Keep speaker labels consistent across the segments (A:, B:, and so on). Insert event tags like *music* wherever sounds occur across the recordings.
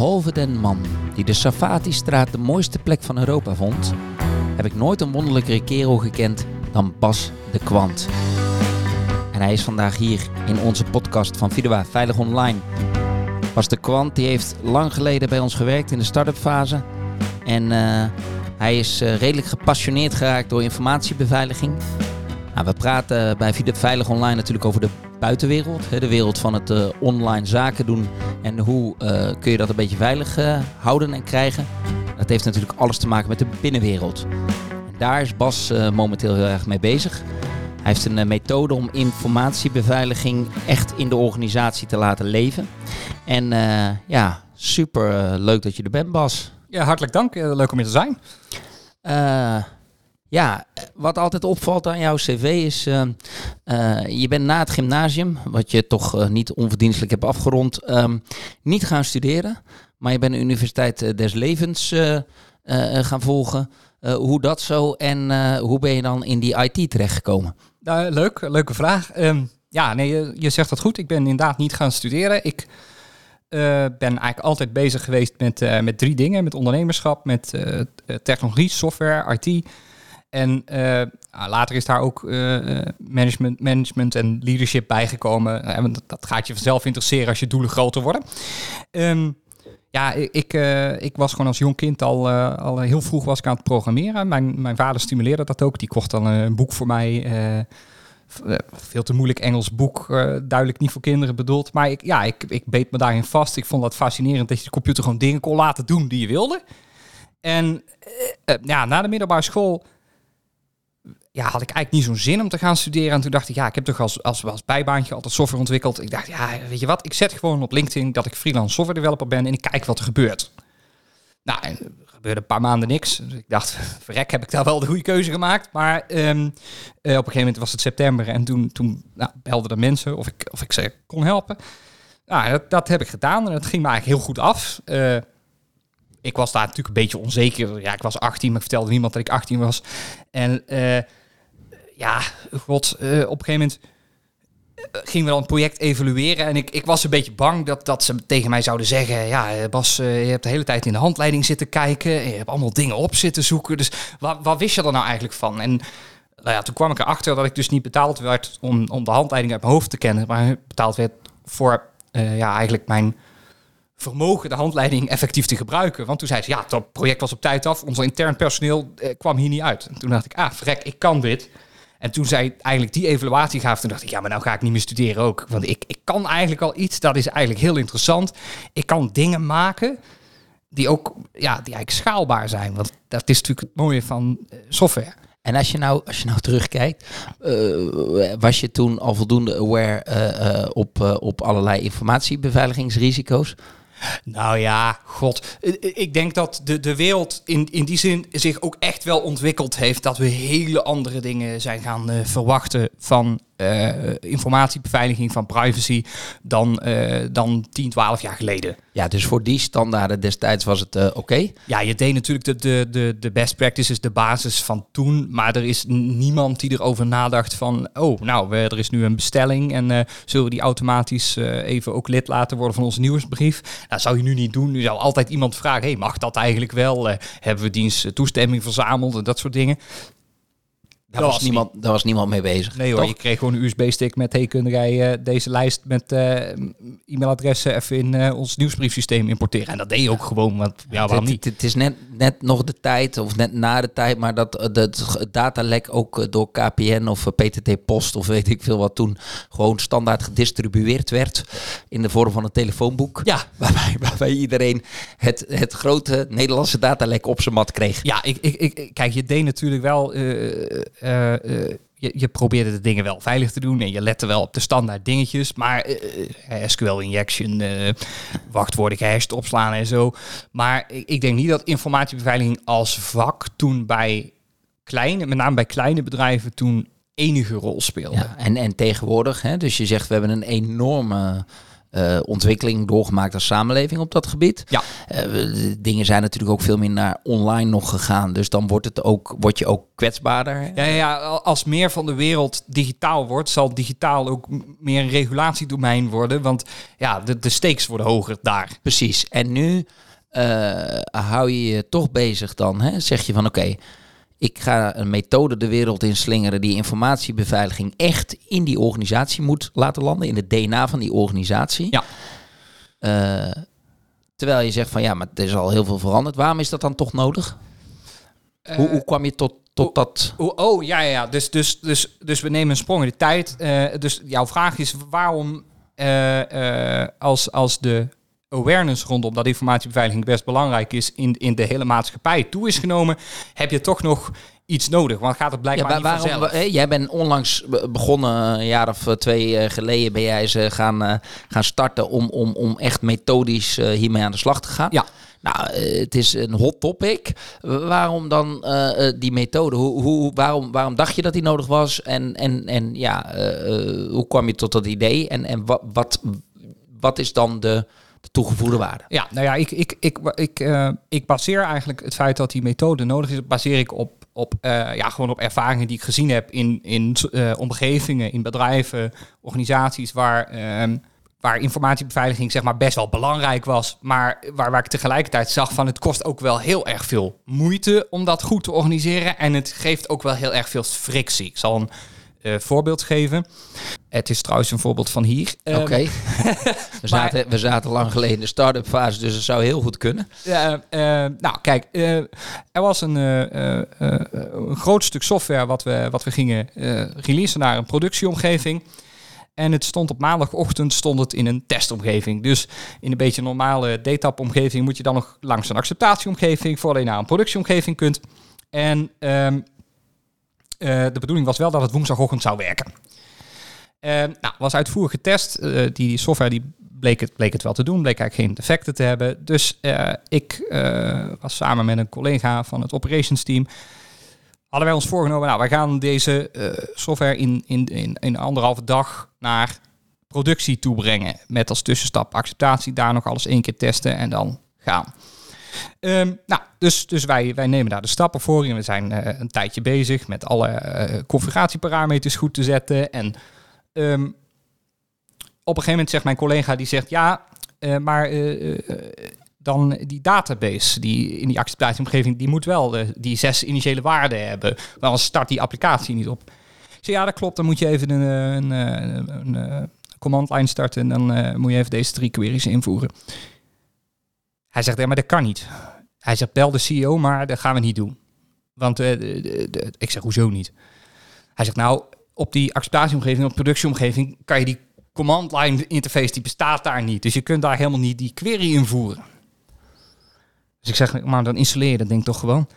A: Behalve den man die de Safati-straat de mooiste plek van Europa vond, heb ik nooit een wonderlijkere kerel gekend dan Bas de Kwant. En hij is vandaag hier in onze podcast van Vidua Veilig Online. Bas de Kwant die heeft lang geleden bij ons gewerkt in de start-up fase. En eh, hij is eh, redelijk gepassioneerd geraakt door informatiebeveiliging. Nou, we praten bij Vidua Veilig Online natuurlijk over de buitenwereld. De wereld van het uh, online zaken doen. En hoe uh, kun je dat een beetje veilig uh, houden en krijgen. Dat heeft natuurlijk alles te maken met de binnenwereld. En daar is Bas momenteel heel erg mee bezig. Hij heeft een methode om informatiebeveiliging echt in de organisatie te laten leven. En ja, super leuk dat je er bent, Bas.
B: Ja, hartelijk dank. leuk om hier te zijn.
A: Ja, wat altijd opvalt aan jouw cv is, uh, uh, je bent na het gymnasium, wat je toch uh, niet onverdienstelijk hebt afgerond, um, niet gaan studeren. Maar je bent de Universiteit des Levens gaan volgen. hoe dat zo en hoe ben je dan in die IT terechtgekomen?
B: Nou, leuk, leuke vraag. Um, ja, nee, je, je, zegt dat goed. Ik ben inderdaad niet gaan studeren. Ik ben eigenlijk altijd bezig geweest met, met drie dingen. Met ondernemerschap, met technologie, software, IT... En uh, later is daar ook uh, management, management en leadership bijgekomen. Uh, dat, dat, gaat je vanzelf interesseren als je doelen groter worden. Um, ja, ik, ik was gewoon als jong kind al, al heel vroeg was ik aan het programmeren. Mijn, mijn vader stimuleerde dat ook. Die kocht dan een boek voor mij. veel te moeilijk Engels boek, duidelijk niet voor kinderen bedoeld. Maar ik, ja, ik, ik beet me daarin vast. Ik vond dat fascinerend dat je de computer gewoon dingen kon laten doen die je wilde. En ja, na de middelbare school ja, had ik eigenlijk niet zo'n zin om te gaan studeren. En toen dacht ik, ja, ik heb toch als, als, bijbaantje altijd software ontwikkeld. Ik dacht, ja, weet je wat, ik zet gewoon op LinkedIn dat ik freelance software developer ben en ik kijk wat er gebeurt. Nou, en er gebeurde een paar maanden niks. Dus ik dacht, *laughs* verrek, heb ik daar wel de goede keuze gemaakt. Maar um, uh, op een gegeven moment was het september en toen, toen nou, belden de mensen of ik, of ik ze kon helpen. Nou, dat, dat heb ik gedaan en het ging me eigenlijk heel goed af. Uh, ik was daar natuurlijk een beetje onzeker. Ja, ik was 18, maar ik vertelde niemand dat ik 18 was. En uh, ja, god, uh, op een gegeven moment uh, gingen we dan een project evalueren. En ik, ik was een beetje bang dat, dat ze tegen mij zouden zeggen... Ja, Bas, je hebt de hele tijd in de handleiding zitten kijken. Je hebt allemaal dingen op zitten zoeken. Dus wat, wat wist je er nou eigenlijk van? En nou ja, toen kwam ik erachter dat ik dus niet betaald werd om, om de handleiding uit mijn hoofd te kennen. Maar betaald werd voor ja, eigenlijk mijn vermogen de handleiding effectief te gebruiken. Want toen zei ze, ja, dat project was op tijd af. Ons intern personeel eh, kwam hier niet uit. En toen dacht ik, ah, vrek, ik kan dit. En toen zij eigenlijk die evaluatie gaf, toen dacht ik, ja, maar nou ga ik niet meer studeren ook. Want ik, ik kan eigenlijk al iets, dat is eigenlijk heel interessant. Ik kan dingen maken die ook, ja, die eigenlijk schaalbaar zijn. Want dat is natuurlijk het mooie van uh, software.
A: En als je nou, als je nou terugkijkt, uh, was je toen al voldoende aware op, op allerlei informatiebeveiligingsrisico's?
B: Nou ja, god. Ik denk dat de, de wereld in, in die zin zich ook echt wel ontwikkeld heeft. Dat we hele andere dingen zijn gaan uh, verwachten van informatiebeveiliging, van privacy, dan, uh, dan 10, 12 jaar geleden.
A: Ja, dus voor die standaarden destijds was het uh, oké? Okay?
B: Ja, je deed natuurlijk de, de, de, de best practices, de basis van toen. Maar er is niemand die erover nadacht van... oh, nou, er is nu een bestelling... en zullen we die automatisch even ook lid laten worden van onze nieuwsbrief? Dat nou, zou je nu niet doen. Nu zou altijd iemand vragen... hey, mag dat eigenlijk wel? hebben we diens toestemming verzameld en dat soort dingen?
A: Daar was, niemand, daar was niemand mee bezig.
B: Nee hoor, je kreeg gewoon een USB-stick met... hey, kun jij uh, deze lijst met uh, e-mailadressen even in uh, ons nieuwsbriefsysteem importeren? En dat deed je ook gewoon, want ja, waarom
A: het,
B: niet?
A: Het is net, net nog de tijd, of net na de tijd... maar dat het datalek ook door KPN of PTT Post... of weet ik veel wat toen gewoon standaard gedistribueerd werd... in de vorm van een telefoonboek. Ja. *laughs* Waarbij, waarbij iedereen het, het grote Nederlandse datalek op zijn mat kreeg.
B: Ja, ik, ik, ik, kijk, je deed natuurlijk wel... Uh, uh, je, je, probeerde de dingen wel veilig te doen en je lette wel op de standaard dingetjes. Maar uh, SQL injection, wachtwoorden gehashed opslaan en zo. Maar ik, ik, denk niet dat informatiebeveiliging als vak toen bij kleine, met name bij kleine bedrijven, toen enige rol speelde. Ja,
A: en, en tegenwoordig, hè, dus je zegt we hebben een enorme eh, ontwikkeling doorgemaakt als samenleving op dat gebied.
B: Ja.
A: Eh, dingen zijn natuurlijk ook veel meer naar online nog gegaan. Dus dan wordt, het ook, word je ook kwetsbaarder.
B: Ja, ja, als meer van de wereld digitaal wordt, zal digitaal ook meer een regulatiedomein worden. Want ja, de, de stakes worden hoger daar.
A: Precies. En nu eh, hou je je toch bezig dan. Hè? Zeg je van oké, ik ga een methode de wereld in slingeren die informatiebeveiliging echt in die organisatie moet laten landen. In het DNA van die organisatie.
B: Ja.
A: Eh, terwijl je zegt van ja, maar er is al heel veel veranderd. Waarom is dat dan toch nodig? hoe, hoe kwam je tot, tot dat?
B: Oh, oh ja, ja, ja. Dus, dus, dus, dus we nemen een sprong in de tijd. Eh, dus jouw vraag is waarom eh, eh, als, als de awareness rondom dat informatiebeveiliging best belangrijk is in, in de hele maatschappij toe is genomen, heb je toch nog iets nodig? Want gaat het
A: Ja,
B: blijkbaar
A: waar-
B: niet
A: waarom,
B: vanzelf?
A: hè, jij bent onlangs be- begonnen, een jaar of eh, twee eh, geleden ben jij ze gaan, eh, gaan starten om, om, om echt methodisch hiermee aan de slag te gaan.
B: Ja.
A: Nou, het is een hot topic. Waarom dan die methode? Hoe, hoe, waarom, waarom dacht je dat die nodig was? En, en, en ja, hoe kwam je tot dat idee? En, en wat, wat, wat is dan de, de toegevoegde waarde?
B: Ja, nou ja, ik, ik, ik, ik, eh, ik baseer eigenlijk het feit dat die methode nodig is, baseer ik op, op, eh, ja, gewoon op ervaringen die ik gezien heb in, in eh, omgevingen, in bedrijven, organisaties waar, ehm, waar informatiebeveiliging zeg maar best wel belangrijk was, maar waar, waar ik tegelijkertijd zag van het kost ook wel heel erg veel moeite om dat goed te organiseren en het geeft ook wel heel erg veel frictie. Ik zal een eh, voorbeeld geven. Het is trouwens een voorbeeld van hier. Ehm,
A: Oké. *laughs* we, zaten, we zaten lang geleden in de start-up fase, dus het zou heel goed kunnen.
B: Ja, eh, nou, kijk, eh, er was een, eh, eh, eh, een groot stuk software wat we, wat we gingen eh releasen naar een productieomgeving. En het stond op maandagochtend stond het in een testomgeving. Dus in een beetje normale DTAP-omgeving moet je dan nog langs een acceptatieomgeving voordat je naar een productieomgeving kunt. En ehm, eh, de bedoeling was wel dat het woensdagochtend zou werken. Eh, nou, was uitvoerig getest. Eh, die software die bleek, het, bleek het wel te doen, bleek eigenlijk geen defecten te hebben. Dus eh, ik eh, was samen met een collega van het operations team. Hadden wij ons voorgenomen, nou, wij gaan deze eh, software in, in, in, in anderhalve dag naar productie toe brengen. Met als tussenstap acceptatie, daar nog alles één keer testen en dan gaan. Ehm, nou, dus, dus wij, wij nemen daar de stappen voor in. We zijn eh, een tijdje bezig met alle eh, configuratieparameters goed te zetten. En ehm, op een gegeven moment zegt mijn collega, die zegt, ja, eh, maar dan die database die in die acceptatieomgeving, die moet wel die zes initiële waarden hebben. Want anders start die applicatie niet op. Ik zeg, ja, dat klopt. Dan moet je even een, een, een, een, command line starten en dan moet je even deze drie queries invoeren. Hij zegt, ja, maar dat kan niet. Hij zegt, bel de CEO, maar dat gaan we niet doen. Want eh, ik zeg, hoezo niet? Hij zegt, nou, op die acceptatieomgeving, op productieomgeving, kan je die command line interface, die bestaat daar niet. Dus je kunt daar helemaal niet die query invoeren. Dus ik zeg, maar dan installeer je dat toch gewoon.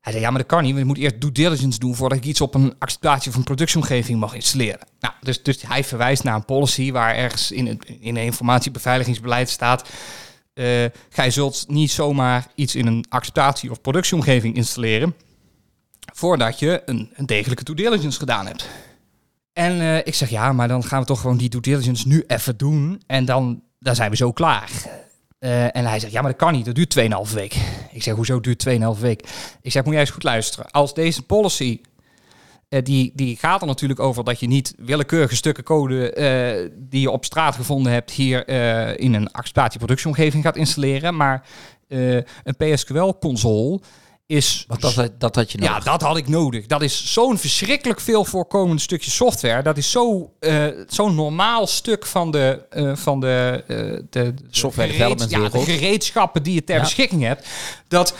B: Hij zei, ja, maar dat kan niet. want Je moet eerst due diligence doen voordat ik iets op een acceptatie of een productieomgeving mag installeren. Nou, dus, dus hij verwijst naar een policy waar ergens in het in een informatiebeveiligingsbeleid staat. Eh gij zult niet zomaar iets in een acceptatie of productieomgeving installeren voordat je een, degelijke due diligence gedaan hebt. En eh, ik zeg, ja, maar dan gaan we toch gewoon die due diligence nu even doen en dan, dan zijn we zo klaar. Eh, en hij zegt, ja, maar dat kan niet, dat duurt 2,5 week. Ik zeg, hoezo duurt 2,5 week? Ik zeg, moet jij eens goed luisteren. Als deze policy, die, die gaat er natuurlijk over dat je niet willekeurige stukken code eh, die je op straat gevonden hebt hier eh, in een acceptatieproductieomgeving gaat installeren. Maar eh, een PSQL-console is
A: Want dat, dat had je
B: ja,
A: nodig.
B: dat had ik nodig. Dat is zo'n verschrikkelijk veel voorkomend stukje software. Dat is zo, eh, zo'n normaal stuk van de, eh, van de, eh, de,
A: Software development
B: ja, de gereedschappen die je ter
A: Ja.
B: beschikking hebt. Dat,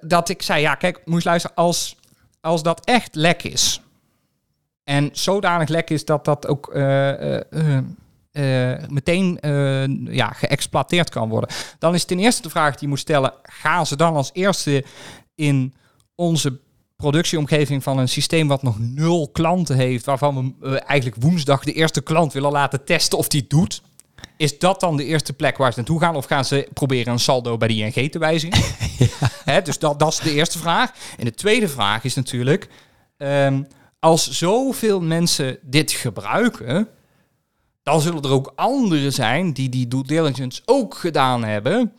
B: dat, ik zei, ja, kijk, moet je luisteren, als, als dat echt lek is. En zodanig lek is dat dat ook eh, eh, eh, meteen ja, geëxploiteerd kan worden. Dan is ten eerste de vraag die je moet stellen: gaan ze dan als eerste in onze productieomgeving van een systeem wat nog nul klanten heeft, waarvan we eigenlijk woensdag de eerste klant willen laten testen of die doet? Is dat dan de eerste plek waar ze naartoe gaan? Of gaan ze proberen een saldo bij de ING te wijzigen? *laughs* Dus dat, dat is de eerste vraag. En de tweede vraag is natuurlijk... ehm, als zoveel mensen dit gebruiken... dan zullen er ook anderen zijn die die due diligence ook gedaan hebben.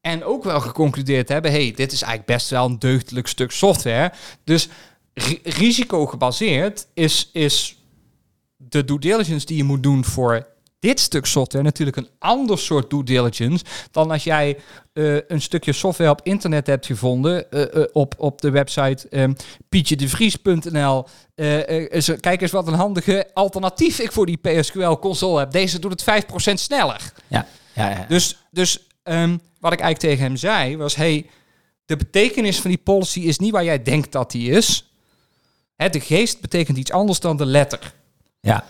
B: En ook wel geconcludeerd hebben, hey, dit is eigenlijk best wel een deugdelijk stuk software. Dus ri- risicogebaseerd is, is de due diligence die je moet doen voor dit stuk software natuurlijk een ander soort due diligence dan als jij eh, een stukje software op internet hebt gevonden eh, eh, op, op de website um, pietjedevries.nl. Eh, eh, is er- kijk eens wat een handige alternatief ik voor die PSQL console heb. Deze doet het 5% sneller.
A: Ja, ja, ja.
B: Dus, dus ehm, wat ik eigenlijk tegen hem zei was: hey, de betekenis van die policy is niet waar jij denkt dat die is. Hè, de geest betekent iets anders dan de letter.
A: ja.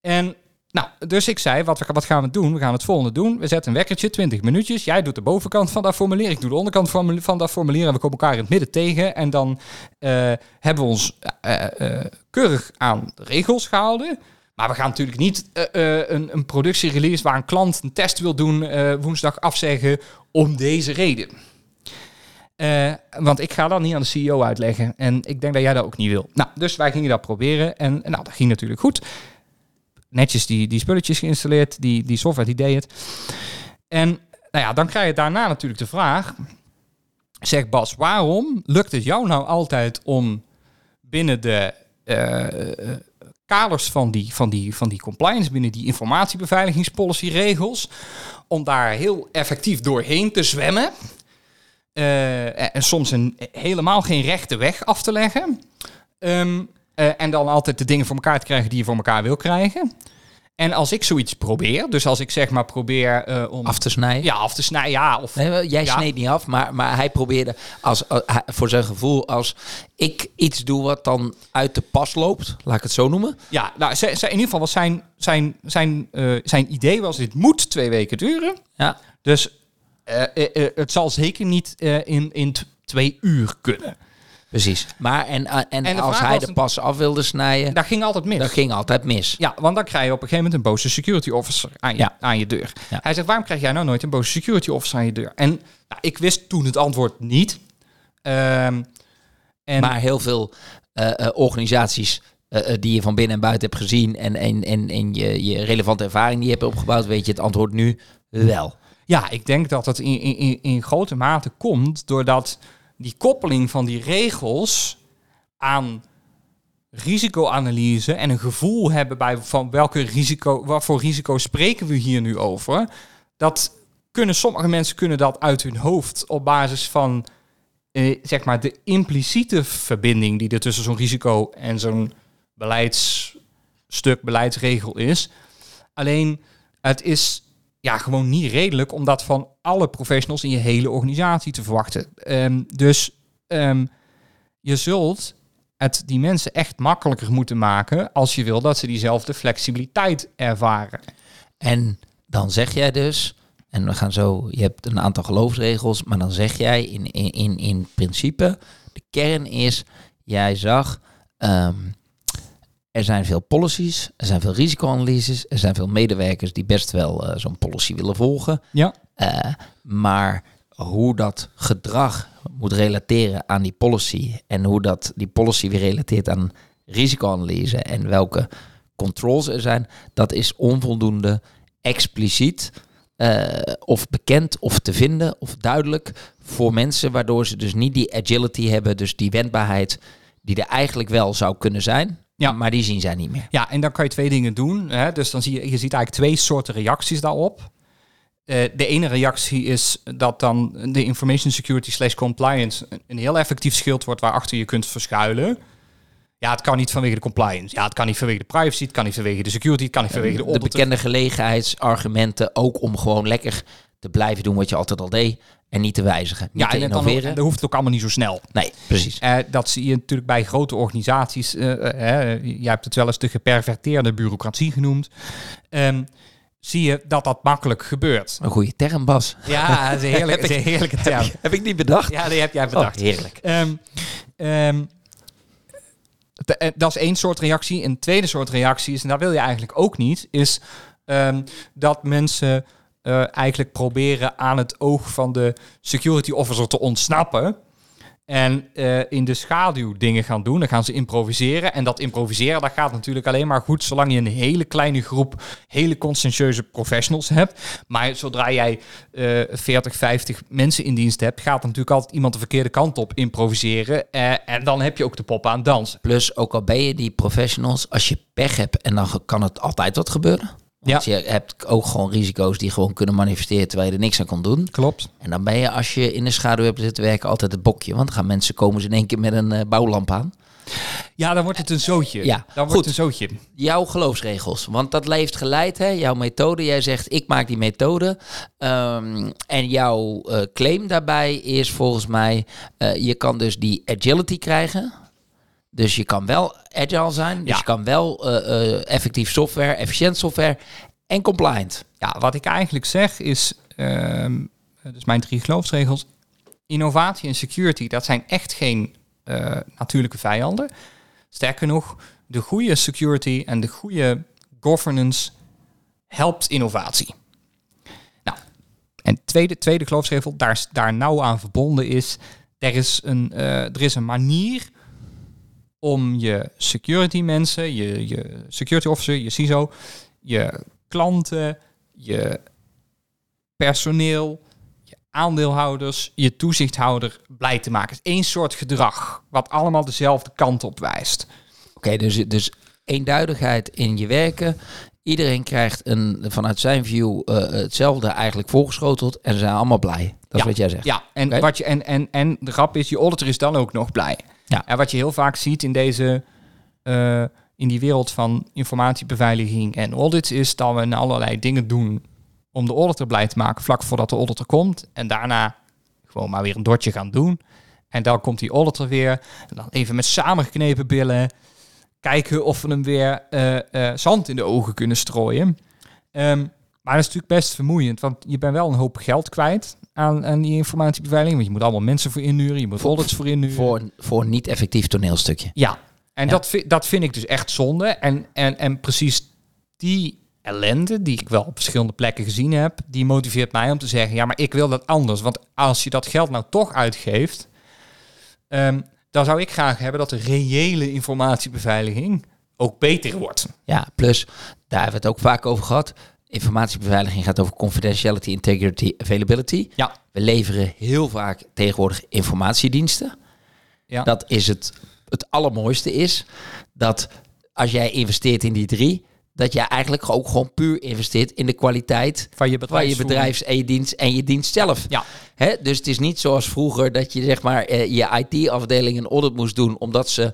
B: En nou, dus ik zei, wat, wat gaan we doen? We gaan het volgende doen. We zetten een wekkertje, 20 minuutjes. Jij doet de bovenkant van dat formulier. Ik doe de onderkant van, dat formulier. En we komen elkaar in het midden tegen. En dan eh, hebben we ons eh, eh, keurig aan de regels gehouden. Maar we gaan natuurlijk niet een, een productierelease waar een klant een test wil doen woensdag afzeggen om deze reden. Want ik ga dat niet aan de CEO uitleggen. En ik denk dat jij dat ook niet wil. Nou, dus wij gingen dat proberen. En nou, dat ging natuurlijk goed netjes die, die spulletjes geïnstalleerd, die, die software die deed het. En nou ja, dan krijg je daarna natuurlijk de vraag, zeg Bas, waarom lukt het jou nou altijd om binnen de eh, kaders van die, van, die, van die compliance, binnen die informatiebeveiligingspolicy regels, om daar heel effectief doorheen te zwemmen eh, en soms een helemaal geen rechte weg af te leggen. Ehm, eh, en dan altijd de dingen voor elkaar te krijgen die je voor elkaar wil krijgen. En als ik zoiets probeer, dus als ik zeg maar probeer eh, om
A: Af te snijden.
B: ja, af te snijden, ja, of
A: Nee, jij
B: Ja.
A: sneed niet af, maar, maar hij probeerde als, eh, voor zijn gevoel als ik iets doe wat dan uit de pas loopt, laat ik het zo noemen.
B: ja, nou, ze- ze- in ieder geval was zijn, zijn, zijn, zijn idee was dit moet twee weken duren.
A: Ja,
B: Dus het zal zeker niet in, in twee uur kunnen.
A: Precies. Maar en, eh, en, als hij de pas af wilde snijden,
B: Dat ging altijd mis.
A: dat ging altijd mis.
B: Ja, want dan krijg je op een gegeven moment een boze security officer aan je,
A: Ja.
B: aan je deur.
A: Ja.
B: Hij zegt, waarom krijg jij nou nooit een boze security officer aan je deur? En nou, ik wist toen het antwoord niet. Ehm, en
A: Maar heel veel eh, eh, organisaties die je van binnen en buiten hebt gezien en, en, en, en je, je relevante ervaring die je hebt opgebouwd, weet je het antwoord nu wel.
B: ja, ik denk dat het in, in, in- grote mate komt die koppeling van die regels aan risicoanalyse en een gevoel hebben bij van welke risico, wat voor risico spreken we hier nu over. Dat kunnen sommige mensen kunnen dat uit hun hoofd op basis van eh, zeg maar de impliciete verbinding die er tussen zo'n risico en zo'n beleidsstuk, beleidsregel is. Alleen het is ja, gewoon niet redelijk om dat van alle professionals in je hele organisatie te verwachten. Ehm, dus ehm, je zult het die mensen echt makkelijker moeten maken als je wil dat ze diezelfde flexibiliteit ervaren.
A: En dan zeg jij dus, en we gaan zo, je hebt een aantal geloofsregels, maar dan zeg jij in, in, in, in principe, de kern is, jij zag, ehm, er zijn veel policies, er zijn veel risicoanalyses, er zijn veel medewerkers die best wel eh, zo'n policy willen volgen.
B: Ja.
A: Eh, maar hoe dat gedrag moet relateren aan die policy en hoe dat die policy weer relateert aan risicoanalyse en welke controls er zijn, dat is onvoldoende expliciet eh, of bekend of te vinden of duidelijk voor mensen, waardoor ze dus niet die agility hebben, dus die wendbaarheid die er eigenlijk wel zou kunnen zijn,
B: Ja.
A: maar die zien zij niet meer.
B: Ja, en dan kan je twee dingen doen. Hè? Dus dan zie je, je ziet eigenlijk twee soorten reacties daarop. Eh, de ene reactie is dat dan de information security slash compliance een- heel effectief schild wordt waarachter je kunt verschuilen. Ja, het kan niet vanwege de compliance. Ja, het kan niet vanwege de privacy. Het kan niet vanwege de security. Het kan niet vanwege de
A: de bekende gelegenheidsargumenten ook om gewoon lekker te blijven doen wat je altijd al deed en niet te wijzigen, niet
B: Ja,
A: te
B: en, dan,
A: innoveren.
B: en dat hoeft ook allemaal niet zo snel.
A: Nee, precies.
B: Eh, dat zie je natuurlijk bij grote organisaties. eh eh, eh, jij hebt het wel eens de geperverteerde bureaucratie genoemd. Ehm, zie je dat dat makkelijk gebeurt.
A: Een goede term, Bas.
B: Ja, dat is een is een heerlijke *laughs* term.
A: Heb ik niet bedacht.
B: Ja, die heb jij
A: Oh,
B: bedacht.
A: heerlijk.
B: Ehm, ehm, eh, dat is één soort reactie. Een tweede soort reactie is, en dat wil je eigenlijk ook niet, is dat mensen eh, eigenlijk proberen aan het oog van de security officer te ontsnappen. En eh, in de schaduw dingen gaan doen. Dan gaan ze improviseren. En dat improviseren, dat gaat natuurlijk alleen maar goed zolang je een hele kleine groep hele conscientieuze professionals hebt. Maar zodra jij eh 40, 50 mensen in dienst hebt, gaat natuurlijk altijd iemand de verkeerde kant op improviseren. Eh, en dan heb je ook de pop aan dansen.
A: Plus, ook al ben je die professionals, als je pech hebt en dan kan het altijd wat gebeuren. Want je hebt ook gewoon risico's die gewoon kunnen manifesteren terwijl je er niks aan kon doen.
B: Klopt.
A: En dan ben je, als je in de schaduw hebt zitten werken, altijd het bokje. Want dan gaan mensen komen ze in één keer met een eh, bouwlamp aan.
B: Ja, dan wordt het een zootje.
A: Ja,
B: dan wordt
A: goed.
B: het een zootje.
A: Jouw geloofsregels, want dat heeft geleid, hè? Jouw methode. Jij zegt, ik maak die methode. Ehm, en jouw eh, claim daarbij is volgens mij, eh, je kan dus die agility krijgen. Dus je kan wel agile zijn. Dus
B: Ja.
A: je kan wel eh, eh, effectief software, efficiënt software en compliant.
B: Ja, wat ik eigenlijk zeg is, ehm dus mijn drie geloofsregels, innovatie en security, dat zijn echt geen eh, natuurlijke vijanden. Sterker nog, de goede security en de goede governance helpt innovatie. Nou, en tweede, tweede geloofsregel, daar, daar nauw aan verbonden is, er is een, er is een manier om je security mensen, je, je security officer, je CISO, je klanten, je personeel, je aandeelhouders, je toezichthouder blij te maken. Het is één soort gedrag, wat allemaal dezelfde kant op wijst.
A: Oké, dus, dus eenduidigheid in je werken. Iedereen krijgt een, vanuit zijn view eh, hetzelfde eigenlijk voorgeschoteld en ze zijn allemaal blij. Dat is
B: Ja.
A: wat jij zegt.
B: Ja, en, wat je, en, en, en de grap is, je auditor is dan ook nog blij.
A: Ja.
B: En wat je heel vaak ziet in deze... eh, in die wereld van informatiebeveiliging en audits is dat we allerlei dingen doen om de auditor blij te maken vlak voordat de auditor komt. En daarna gewoon maar weer een dotje gaan doen. En dan komt die auditor weer. En dan even met samengeknepen billen kijken of we hem weer eh, eh, zand in de ogen kunnen strooien. Ehm, maar dat is natuurlijk best vermoeiend, want je bent wel een hoop geld kwijt aan, aan die informatiebeveiliging. Want je moet allemaal mensen voor inhuren, je moet audits voor inhuren.
A: Voor, een- voor een niet effectief toneelstukje.
B: Ja, en
A: Ja.
B: Dat, dat vind ik dus echt zonde. En, en, en precies die ellende, die ik wel op verschillende plekken gezien heb, die motiveert mij om te zeggen, ja, maar ik wil dat anders. Want als je dat geld nou toch uitgeeft, ehm, dan zou ik graag hebben dat de reële informatiebeveiliging ook beter wordt.
A: Ja, plus, daar hebben we het ook vaak over gehad. Informatiebeveiliging gaat over confidentiality, integrity, availability.
B: Ja.
A: We leveren heel vaak tegenwoordig informatiediensten.
B: Ja.
A: Dat is het, het allermooiste is dat als jij investeert in die drie, dat jij eigenlijk ook gewoon puur investeert in de kwaliteit
B: Van je
A: van je bedrijfs en je dienst en je dienst zelf.
B: Ja.
A: Hè? Dus het is niet zoals vroeger dat je zeg maar eh, je IT-afdeling een audit moest doen omdat ze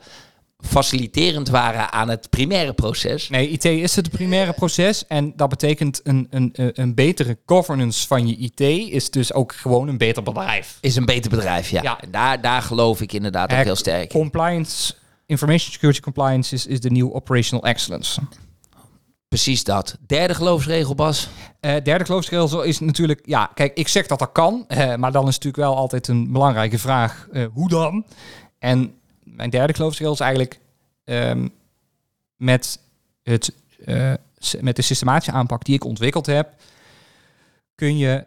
A: faciliterend waren aan het primaire proces.
B: Nee, IT is het primaire proces en dat betekent een, een, een betere governance van je IT is dus ook gewoon een beter bedrijf.
A: Is een beter bedrijf, ja.
B: Ja.
A: En daar, daar geloof ik inderdaad ook heel sterk. in.
B: Compliance, information security compliance is, is de nieuwe operational excellence.
A: Precies dat. Derde geloofsregel, Bas.
B: Eh, derde geloofsregel is natuurlijk, ja, kijk, ik zeg dat dat kan, eh, maar dan is natuurlijk wel altijd een belangrijke vraag, eh, hoe dan? En mijn derde geloofsregel is eigenlijk ehm, met, het, eh, met de systematische aanpak die ik ontwikkeld heb, kun je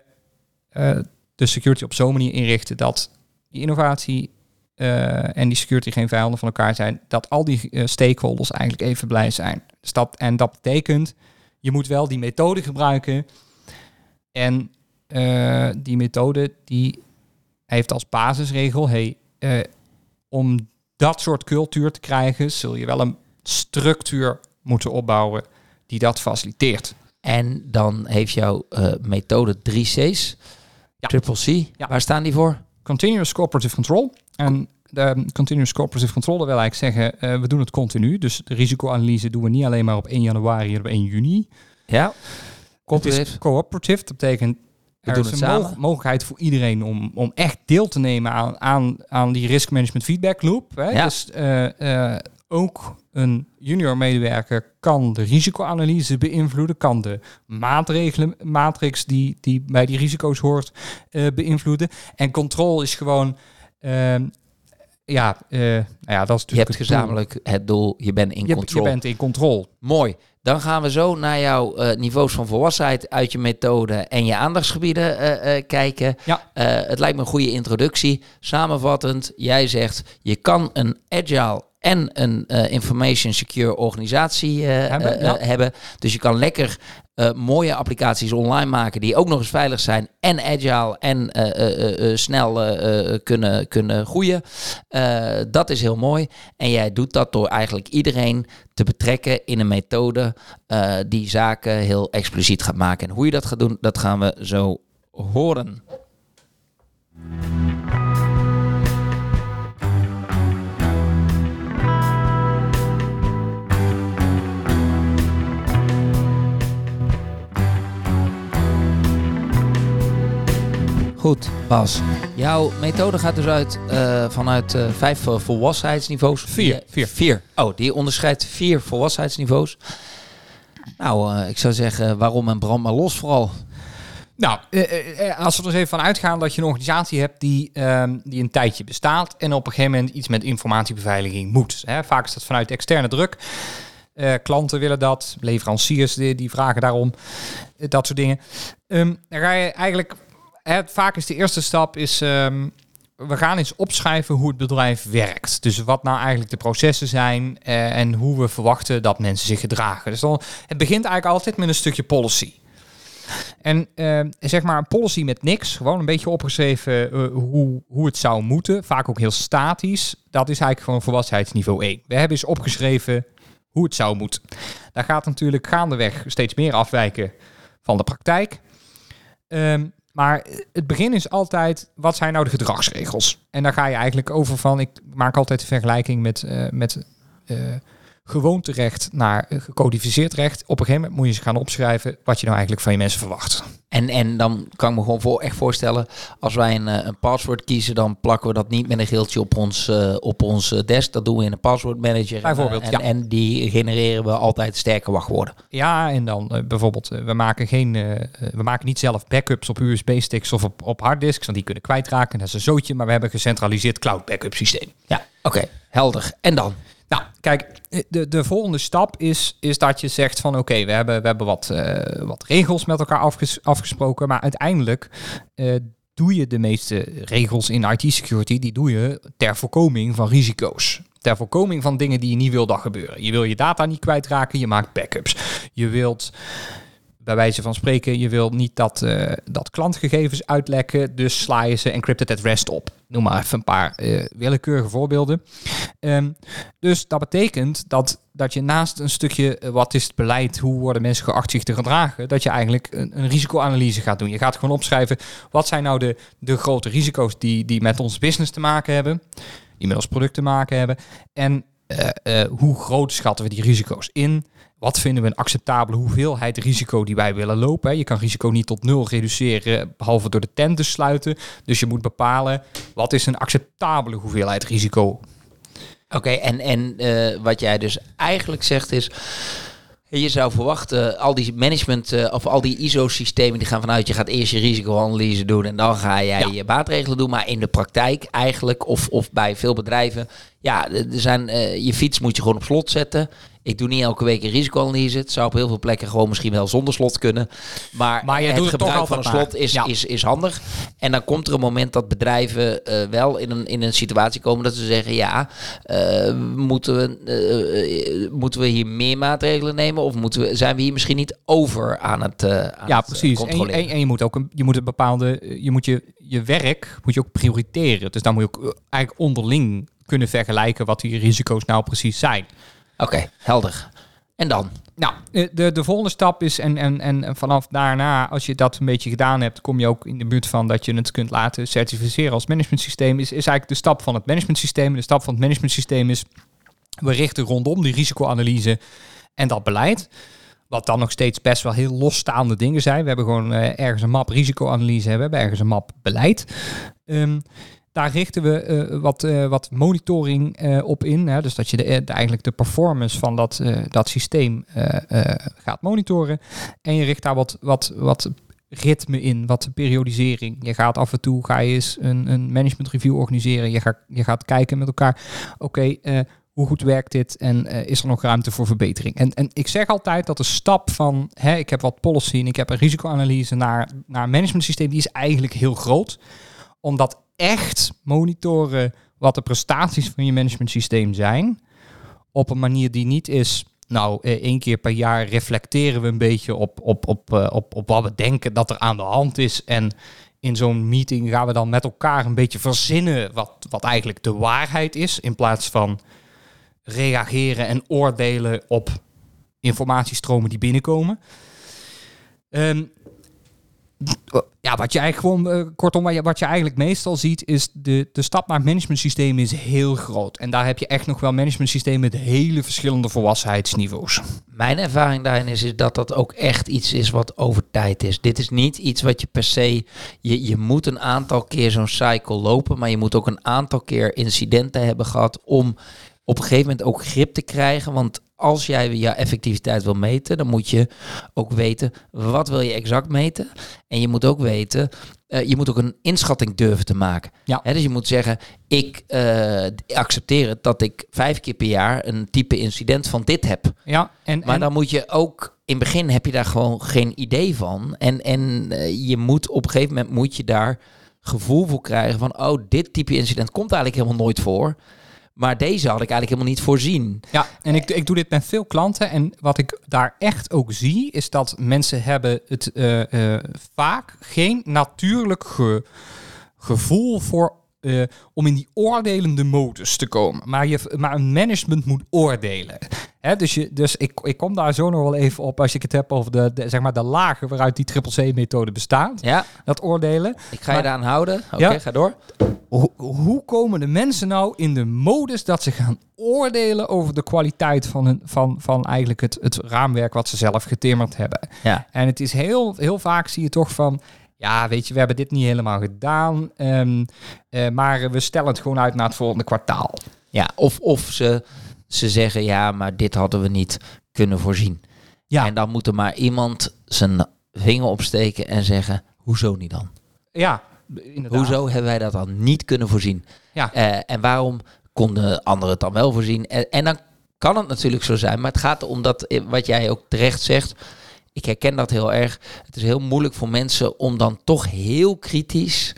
B: eh, de security op zo'n manier inrichten dat die innovatie eh, en die security geen vijanden van elkaar zijn, dat al die eh, stakeholders eigenlijk even blij zijn. Dus dat, en dat betekent, je moet wel die methode gebruiken. En die methode die heeft als basisregel, hey, om dat soort cultuur te krijgen, zul je wel een structuur moeten opbouwen die dat faciliteert.
A: En dan heeft jouw eh, methode 3 C's.
B: Ja.
A: Triple C.
B: Ja.
A: Waar staan die voor?
B: Continuous Cooperative Control. En de Continuous Cooperative Control, dat wil eigenlijk zeggen, eh, we doen het continu. Dus de risicoanalyse doen we niet alleen maar op 1 januari en op 1 juni.
A: Ja. Cooperative.
B: cooperative. Dat betekent
A: We
B: er is een
A: samen.
B: mogelijkheid voor iedereen om, om echt deel te nemen aan, aan, aan die risk management feedback loop. Hè?
A: Ja.
B: Dus eh, eh, ook een junior medewerker kan de risicoanalyse beïnvloeden, kan de maatregelen, matrix die, die bij die risico's hoort eh, beïnvloeden. En control is gewoon ehm, Ja, eh, nou ja, dat is
A: Je hebt
B: het doel.
A: gezamenlijk het doel, je bent in
B: Je, je bent in controle.
A: Mooi. Dan gaan we zo naar jouw eh, niveaus van volwassenheid uit je methode en je aandachtsgebieden eh, kijken.
B: Ja.
A: Het lijkt me een goede introductie. Samenvattend, jij zegt je kan een agile en een information secure organisatie
B: Hebben, ja.
A: hebben. Dus je kan lekker eh, mooie applicaties online maken die ook nog eens veilig zijn en agile en eh, eh, snel kunnen, kunnen groeien. Dat is heel mooi. En jij doet dat door eigenlijk iedereen te betrekken in een methode die zaken heel expliciet gaat maken. En hoe je dat gaat doen, dat gaan we zo horen. Goed, Bas. Jouw methode gaat dus uit eh, vanuit eh, vijf eh, volwassenheidsniveaus.
B: Vier, vier.
A: Vier. Oh, die onderscheidt vier volwassenheidsniveaus. Nou, ik zou zeggen, waarom en brand maar los vooral.
B: Nou, als we er eens even van uitgaan dat je een organisatie hebt die, ehm, die een tijdje bestaat en op een gegeven moment iets met informatiebeveiliging moet. Hè, vaak is dat vanuit externe druk. Klanten willen dat, leveranciers die, die vragen daarom, dat soort dingen. Ehm, dan ga je eigenlijk, vaak is de eerste stap is, ehm, we gaan eens opschrijven hoe het bedrijf werkt. Dus wat nou eigenlijk de processen zijn eh, en hoe we verwachten dat mensen zich gedragen. Dus dan, het begint eigenlijk altijd met een stukje policy. En eh, zeg maar een policy met niks, gewoon een beetje opgeschreven eh, hoe, hoe het zou moeten. Vaak ook heel statisch. Dat is eigenlijk gewoon volwassenheidsniveau 1. We hebben eens opgeschreven hoe het zou moeten. Daar gaat natuurlijk gaandeweg steeds meer afwijken van de praktijk. Ehm, maar het begin is altijd, wat zijn nou de gedragsregels? En daar ga je eigenlijk over van, ik maak altijd de vergelijking met, eh met eh, gewoonterecht naar eh, gecodificeerd recht. Op een gegeven moment moet je eens gaan opschrijven wat je nou eigenlijk van je mensen verwacht.
A: En, en dan kan ik me gewoon voor, echt voorstellen, als wij een, eh, een paswoord kiezen, dan plakken we dat niet met een geeltje op ons, eh, op ons desk. Dat doen we in een paswoordmanager.
B: Bijvoorbeeld,
A: en,
B: ja.
A: en die genereren we altijd sterke wachtwoorden.
B: Ja, en dan bijvoorbeeld, we maken geen, we maken niet zelf backups op USB-sticks of op, op harddisks, want die kunnen kwijtraken. Dat is een zootje, maar we hebben een gecentraliseerd cloud backup systeem.
A: Ja, oké, helder. En dan?
B: Nou, kijk, de, de volgende stap is, is dat je zegt van oké, we hebben, we hebben wat, eh, wat regels met elkaar afges- afgesproken, maar uiteindelijk eh, doe je de meeste regels in IT-security, die doe je ter voorkoming van risico's. Ter voorkoming van dingen die je niet wil dat gebeuren. Je wil je data niet kwijtraken, je maakt backups. Je wilt bij wijze van spreken, je wil niet dat, eh, dat klantgegevens uitlekken, dus sla je ze encrypted at rest op. Noem maar even een paar eh, willekeurige voorbeelden. Ehm, dus dat betekent dat, dat je naast een stukje eh, wat is het beleid, hoe worden mensen geacht zich te gedragen, dat je eigenlijk een, een risicoanalyse gaat doen. Je gaat gewoon opschrijven wat zijn nou de, de grote risico's die, die met ons business te maken hebben, die met ons product te maken hebben. En hoe groot schatten we die risico's in? Wat vinden we een acceptabele hoeveelheid risico die wij willen lopen? Je kan risico niet tot nul reduceren, behalve door de tent te sluiten. Dus je moet bepalen, wat is een acceptabele hoeveelheid risico?
A: Oké, en, en eh, wat jij dus eigenlijk zegt is... Je zou verwachten, al die management eh, of al die ISO-systemen die gaan vanuit, je gaat eerst je risicoanalyse doen en dan ga jij
B: Ja.
A: je maatregelen doen. Maar in de praktijk eigenlijk, of, of bij veel bedrijven, ja, er zijn, eh, je fiets moet je gewoon op slot zetten. Ik doe niet elke week een risicoanalyse. Het zou op heel veel plekken gewoon misschien wel zonder slot kunnen. Maar, het
B: het
A: gebruik van een slot is.
B: Ja.
A: is, is handig. En dan komt er een moment dat bedrijven eh, wel in een, in een situatie komen dat ze zeggen: ja, eh, moeten, we, eh, moeten we hier meer maatregelen nemen? Of moeten we, zijn we hier misschien niet over aan het, aan
B: Ja,
A: het,
B: precies. En, je-
A: controleren?
B: en, en je moet ook een, je moet een bepaalde, je moet je, je werk moet je ook prioriteren. Dus dan moet je ook eigenlijk onderling kunnen vergelijken wat die risico's nou precies zijn.
A: Oké, helder. En dan?
B: Nou, de, de volgende stap is, en, en, en vanaf daarna, als je dat een beetje gedaan hebt, kom je ook in de buurt van dat je het kunt laten certificeren als managementsysteem. Is, is eigenlijk de stap van het managementsysteem. De stap van het managementsysteem is, we richten rondom die risicoanalyse en dat beleid. Wat dan nog steeds best wel heel losstaande dingen zijn. We hebben gewoon eh, ergens een map risicoanalyse, we hebben ergens een map beleid. Ehm, daar richten we eh, wat, eh, wat monitoring eh, op in. Hè? Dus dat je de, eigenlijk de performance van dat, dat systeem gaat monitoren. En je richt daar wat, wat, wat ritme in, wat periodisering. Je gaat af en toe ga je eens een, een management review organiseren. Je gaat, je gaat kijken met elkaar, oké, hoe goed werkt dit en is er nog ruimte voor verbetering? En, en ik zeg altijd dat de stap van, hè, ik heb wat policy en ik heb een risicoanalyse naar, naar een management systeem, die is eigenlijk heel groot. Omdat echt monitoren wat de prestaties van je management systeem zijn, op een manier die niet is nou, eh, één keer per jaar reflecteren we een beetje op, op, op, eh, op, op wat we denken dat er aan de hand is. En in zo'n meeting gaan we dan met elkaar een beetje verzinnen wat, wat eigenlijk de waarheid is. In plaats van reageren en oordelen op informatiestromen die binnenkomen. Um, ja, wat je eigenlijk gewoon, uh, kortom, wat je, wat je eigenlijk meestal ziet, is de, de stap naar het managementsysteem is heel groot. En daar heb je echt nog wel managementsystemen met hele verschillende volwassenheidsniveaus.
A: Mijn ervaring daarin is, is dat dat ook echt iets is wat over tijd is. Dit is niet iets wat je per se, je, je moet een aantal keer zo'n cycle lopen, maar je moet ook een aantal keer incidenten hebben gehad om op een gegeven moment ook grip te krijgen. Want als jij je effectiviteit wil meten, dan moet je ook weten wat wil je exact meten. En je moet ook weten, uh, je moet ook een inschatting durven te maken. Ja. dus je moet zeggen, ik uh, accepteer het dat ik vijf keer per jaar een type incident van dit heb. Ja, en, maar dan moet je ook, in het begin heb je daar gewoon geen idee van. En, en uh, je moet op een gegeven moment moet je daar gevoel voor krijgen van, oh, dit type incident komt eigenlijk helemaal nooit voor. Maar deze had ik eigenlijk helemaal niet voorzien.
B: Ja, en ik, ik doe dit met veel klanten. En wat ik daar echt ook zie, is dat mensen hebben het uh, uh, vaak geen natuurlijk ge, gevoel voor uh, om in die oordelende modus te komen. Maar, je, maar een management moet oordelen. Dus je, dus ik, ik kom daar zo nog wel even op als ik het heb over de, de zeg maar de lagen waaruit die triple C-methode bestaat. Ja. Dat oordelen.
A: Ik ga je eraan houden. Oké, ja, ga door.
B: Hoe, hoe komen de mensen nou in de modus dat ze gaan oordelen over de kwaliteit van, hun, van, van eigenlijk het, het raamwerk wat ze zelf getimmerd hebben? Ja. En het is heel, heel vaak zie je toch van ja, weet je, we hebben dit niet helemaal gedaan, um, uh, maar we stellen het gewoon uit naar het volgende kwartaal.
A: Ja, of, of ze, ze zeggen, ja, maar dit hadden we niet kunnen voorzien. Ja. En dan moet er maar iemand zijn vinger opsteken en zeggen, hoezo niet dan?
B: Ja,
A: inderdaad. Hoezo hebben wij dat dan niet kunnen voorzien? Ja. Uh, en waarom konden anderen het dan wel voorzien? En, en dan kan het natuurlijk zo zijn, maar het gaat om dat, eh, wat jij ook terecht zegt ik herken dat heel erg. Het is heel moeilijk voor mensen om dan toch heel kritisch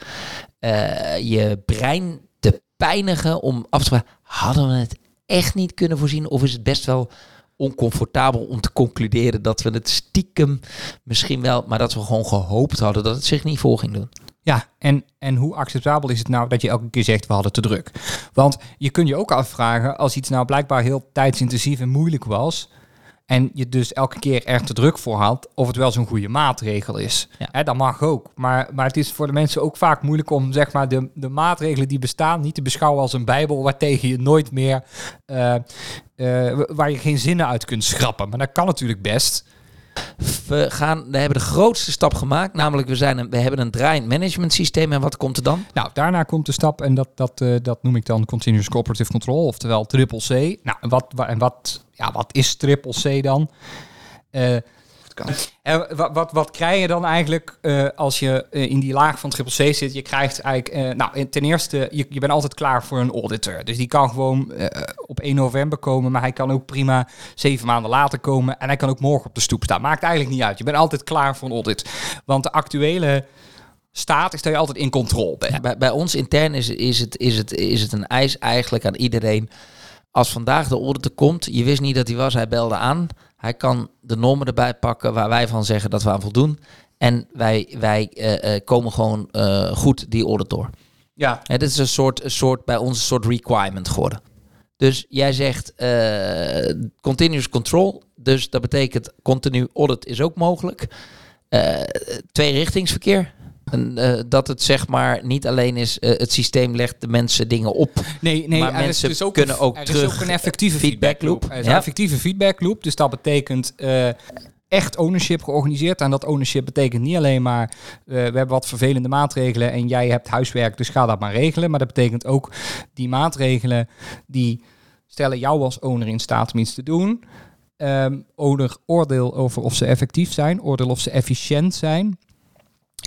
A: uh, je brein te pijnigen om af te vragen, hadden we het echt niet kunnen voorzien of is het best wel oncomfortabel om te concluderen dat we het stiekem misschien wel, maar dat we gewoon gehoopt hadden dat het zich niet voor ging doen.
B: Ja, en, en hoe acceptabel is het nou dat je elke keer zegt we hadden te druk? Want je kunt je ook afvragen, als iets nou blijkbaar heel tijdsintensief en moeilijk was, en je dus elke keer er te druk voor had of het wel zo'n goede maatregel is. Ja. Hè, dat mag ook. Maar, maar het is voor de mensen ook vaak moeilijk om zeg maar, de, de maatregelen die bestaan niet te beschouwen als een bijbel waartegen je nooit meer, uh, uh, waar je geen zinnen uit kunt schrappen. Maar dat kan natuurlijk best.
A: We, gaan, we hebben de grootste stap gemaakt, namelijk we, zijn een, we hebben een draaiend management systeem. En wat komt er dan?
B: Nou, daarna komt de stap, en dat, dat, uh, dat noem ik dan Continuous Cooperative Control, oftewel triple C. Nou, wat, en wat, ja, wat is triple C dan? Uh, *laughs* en wat, wat, wat krijg je dan eigenlijk uh, als je uh, in die laag van triple C zit? Je krijgt eigenlijk, uh, nou, ten eerste, je, je bent altijd klaar voor een auditor. Dus die kan gewoon op 1 november komen, maar hij kan ook prima zeven maanden later komen. En hij kan ook morgen op de stoep staan. Maakt eigenlijk niet uit. Je bent altijd klaar voor een audit. Want de actuele staat is dat je altijd in controle bent.
A: bij, bij ons intern is, is, het, is, het, is het een eis eigenlijk aan iedereen. Als vandaag de auditor komt, je wist niet dat hij was, hij belde aan hij kan de normen erbij pakken waar wij van zeggen dat we aan voldoen. En wij, wij uh, komen gewoon uh, goed die orde door. Ja. Het is een soort, een soort, bij ons een soort requirement geworden. Dus jij zegt continuous control. Dus dat betekent continu audit is ook mogelijk. twee richtingsverkeer. En, uh, dat het zeg maar niet alleen is, uh, het systeem legt de mensen dingen op. Nee, nee maar mensen dus ook kunnen ook er terug. Er is ook
B: een effectieve feedback loop. Er is een effectieve feedback loop. Dus dat betekent uh, echt ownership georganiseerd. En dat ownership betekent niet alleen maar we hebben wat vervelende maatregelen en jij hebt huiswerk, dus ga dat maar regelen. Maar dat betekent ook die maatregelen die stellen jou als owner in staat om iets te doen. Um, owner oordeel over of ze effectief zijn, oordeel of ze efficiënt zijn.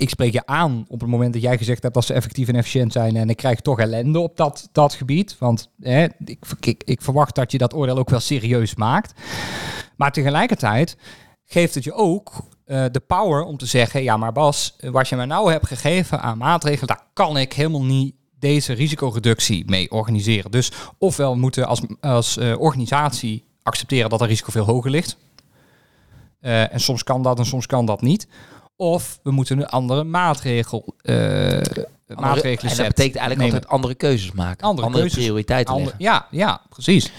B: Ik spreek je aan op het moment dat jij gezegd hebt dat ze effectief en efficiënt zijn. En ik krijg toch ellende op dat, dat gebied. Want hè, ik, ik, verwacht dat je dat oordeel ook wel serieus maakt. Maar tegelijkertijd geeft het je ook uh, de power om te zeggen: ja, maar Bas, wat je me nou hebt gegeven aan maatregelen, daar kan ik helemaal niet deze risicoreductie mee organiseren. Dus ofwel we moeten als, als uh, organisatie accepteren dat er risico veel hoger ligt. Uh, en soms kan dat en soms kan dat niet. Of we moeten een andere maatregel, uh, andere, maatregelen
A: En dat betekent eigenlijk nemen. altijd andere keuzes maken. Andere, andere keuzes, prioriteiten andere,
B: Ja, ja, precies.
A: Oké,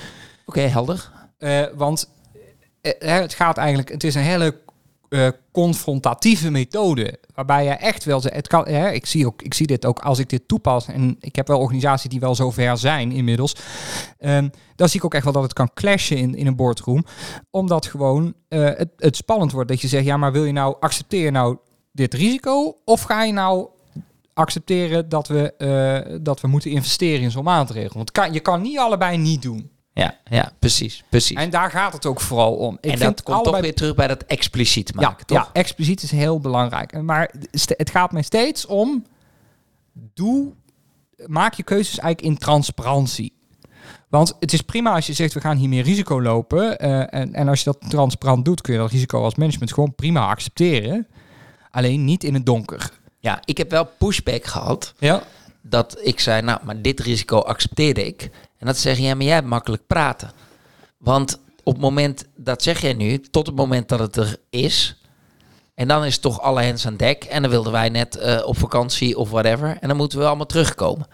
A: okay, helder.
B: Uh, want het gaat eigenlijk, het is een hele uh, confrontatieve methode. Waarbij je echt wel. Het kan, hè, ik, zie ook, ik zie dit ook als ik dit toepas. En ik heb wel organisaties die wel zover zijn inmiddels. Um, dan zie ik ook echt wel dat het kan clashen in, in een boardroom. Omdat gewoon uh, het, het spannend wordt. Dat je zegt, ja, maar wil je nou accepteer je nou dit risico? Of ga je nou accepteren dat we, uh, dat we moeten investeren in zo'n maatregel? Want kan, je kan niet allebei niet doen.
A: Ja, ja, precies, precies.
B: En daar gaat het ook vooral om.
A: Ik en dat komt allebei... toch weer terug bij dat expliciet maken,
B: ja,
A: toch?
B: Ja, expliciet is heel belangrijk. Maar het gaat mij steeds om... Doe, maak je keuzes eigenlijk in transparantie. Want het is prima als je zegt, we gaan hier meer risico lopen. Uh, en, en als je dat transparant doet, kun je dat risico als management gewoon prima accepteren. Alleen niet in het donker.
A: Ja, ik heb wel pushback gehad.
B: Ja.
A: Dat ik zei, nou, maar dit risico accepteerde ik. En dat zeg je, ja, maar jij hebt makkelijk praten. Want op het moment, dat zeg jij nu, tot het moment dat het er is. En dan is het toch alle hens aan dek. En dan wilden wij net uh, op vakantie of whatever. En dan moeten we allemaal terugkomen.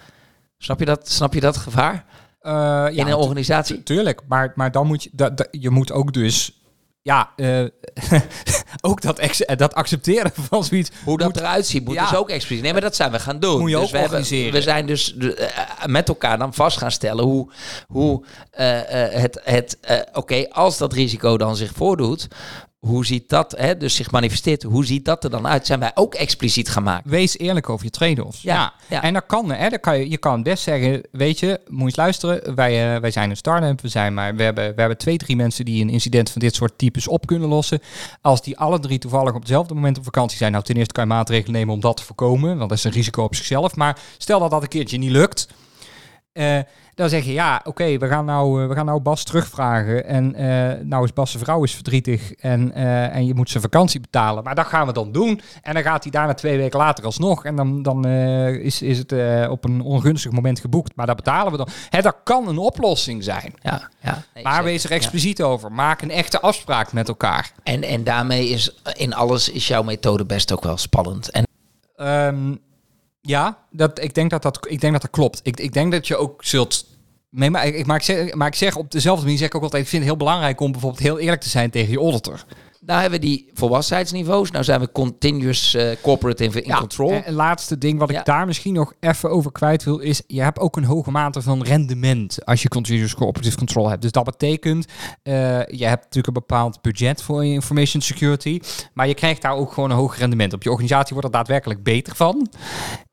A: Snap je dat, snap je dat gevaar?
B: Uh, ja,
A: in een organisatie?
B: Tuurlijk, maar, maar dan moet je, dat, je moet ook dus ja, uh, *laughs* ook dat, dat accepteren *laughs* van zoiets.
A: Hoe dat eruit ziet, moet ja. dus ook expliciet. Nee, maar dat zijn we gaan doen.
B: Moet je
A: dus
B: ook we,
A: hebben, we zijn dus uh, met elkaar dan vast gaan stellen hoe, hoe uh, het, het oké, okay, als dat risico dan zich voordoet, hoe ziet dat, hè, dus zich manifesteert, hoe ziet dat er dan uit? Zijn wij ook expliciet gemaakt?
B: Wees eerlijk over je trade-offs. Ja, ja. En dan kan, hè, kan je, je kan best zeggen, weet je, moet je eens luisteren, wij, uh, wij zijn een start-up, we, zijn maar, we, hebben, we hebben twee, drie mensen die een incident van dit soort types op kunnen lossen. Als die alle drie toevallig op hetzelfde moment op vakantie zijn, nou ten eerste kan je maatregelen nemen om dat te voorkomen, want dat is een risico op zichzelf. Maar stel dat dat een keertje niet lukt, uh, dan zeg je ja, oké, okay, we gaan nou, uh, we gaan nou Bas terugvragen. En uh, nou is Bas' vrouw is verdrietig en, uh, en je moet zijn vakantie betalen. Maar dat gaan we dan doen. En dan gaat hij daarna twee weken later alsnog. En dan, dan is, is het op een ongunstig moment geboekt. Maar dat betalen we dan. Hè, dat kan een oplossing zijn.
A: Ja, ja.
B: Nee, maar wees er expliciet ja. over. Maak een echte afspraak met elkaar.
A: En, en daarmee is in alles is jouw methode best ook wel spannend. En
B: um, ja, dat, ik, denk dat dat, ik denk dat dat klopt. Ik, ik denk dat je ook zult. Nee, maar ik, maar, ik zeg, maar ik zeg op dezelfde manier zeg ik ook altijd: ik vind het heel belangrijk om bijvoorbeeld heel eerlijk te zijn tegen je auditor.
A: Daar hebben we die volwassenheidsniveaus. Nou zijn we continuous uh, corporate in, in
B: ja,
A: control.
B: En laatste ding wat ja. ik daar misschien nog even over kwijt wil, is je hebt ook een hoge mate van rendement als je continuous cooperative control hebt. Dus dat betekent, uh, je hebt natuurlijk een bepaald budget voor je information security, maar je krijgt daar ook gewoon een hoog rendement op. Je organisatie wordt er daadwerkelijk beter van.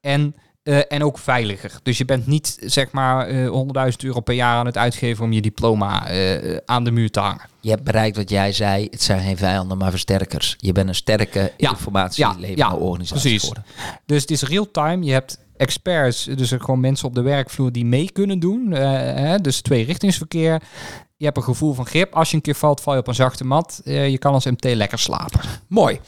B: En uh, en ook veiliger. Dus je bent niet zeg maar uh, 100.000 euro per jaar aan het uitgeven om je diploma uh, aan de muur te hangen.
A: Je hebt bereikt wat jij zei, het zijn geen vijanden, maar versterkers. Je bent een sterke ja. informatielevende ja, ja, organisatie
B: precies.
A: geworden.
B: Dus het is real-time. Je hebt experts, dus gewoon mensen op de werkvloer die mee kunnen doen. Hè, dus twee richtingsverkeer. Je hebt een gevoel van grip. Als je een keer valt, val je op een zachte mat. je kan als MT lekker slapen.
A: Mooi.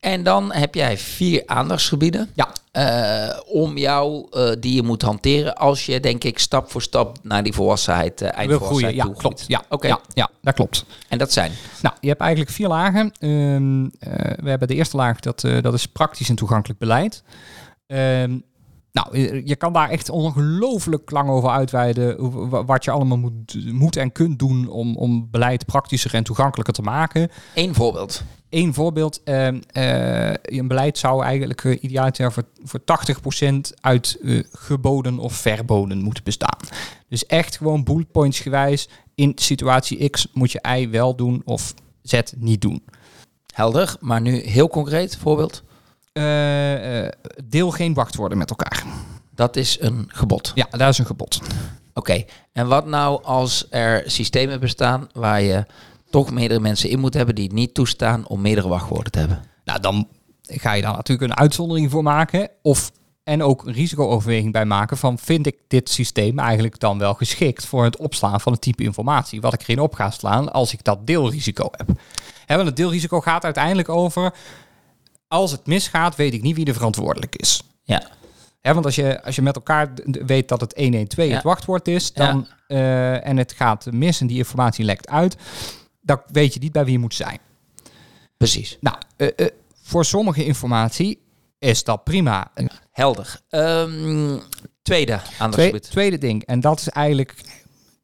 A: En dan heb jij vier aandachtsgebieden.
B: Ja.
A: Uh, om jou, uh, die je moet hanteren als je, denk ik, stap voor stap naar die volwassenheid, uh, eindvolwassenheid
B: ja,
A: toe
B: klopt. Ja, oké. Okay. Ja, ja, dat klopt.
A: En dat zijn?
B: Nou, je hebt eigenlijk vier lagen. Um, we hebben de eerste laag, dat, dat is praktisch en toegankelijk beleid. Um, nou, je kan daar echt ongelooflijk lang over uitweiden wat je allemaal moet, moet en kunt doen om, om beleid praktischer en toegankelijker te maken.
A: Eén voorbeeld.
B: Eén voorbeeld. Uh, uh, een beleid zou eigenlijk uh, idealiter voor, voor 80% uit geboden of verboden moeten bestaan. Dus echt gewoon bullet points gewijs. In situatie X moet je Y wel doen of Z niet doen.
A: Helder, maar nu heel concreet voorbeeld.
B: Deel geen wachtwoorden met elkaar.
A: Dat is een gebod.
B: Ja, dat is een gebod.
A: Oké, okay. en wat nou als er systemen bestaan waar je toch meerdere mensen in moet hebben die het niet toestaan om meerdere wachtwoorden te hebben.
B: Nou, dan ga je daar natuurlijk een uitzondering voor maken. Of, en ook een risicooverweging bij maken van vind ik dit systeem eigenlijk dan wel geschikt voor het opslaan van het type informatie wat ik erin op ga slaan als ik dat deelrisico heb. Hè, want het deelrisico gaat uiteindelijk over als het misgaat, weet ik niet wie er verantwoordelijk is.
A: Ja.
B: Hè, want als je, als je met elkaar weet dat het 112
A: Ja.
B: het wachtwoord is, dan, eh, en het gaat mis en die informatie lekt uit, dan weet je niet bij wie je moet zijn.
A: Precies.
B: Nou, eh, eh, voor sommige informatie is dat prima.
A: Helder. Ehm, tweede
B: twee- tweede ding, en dat is eigenlijk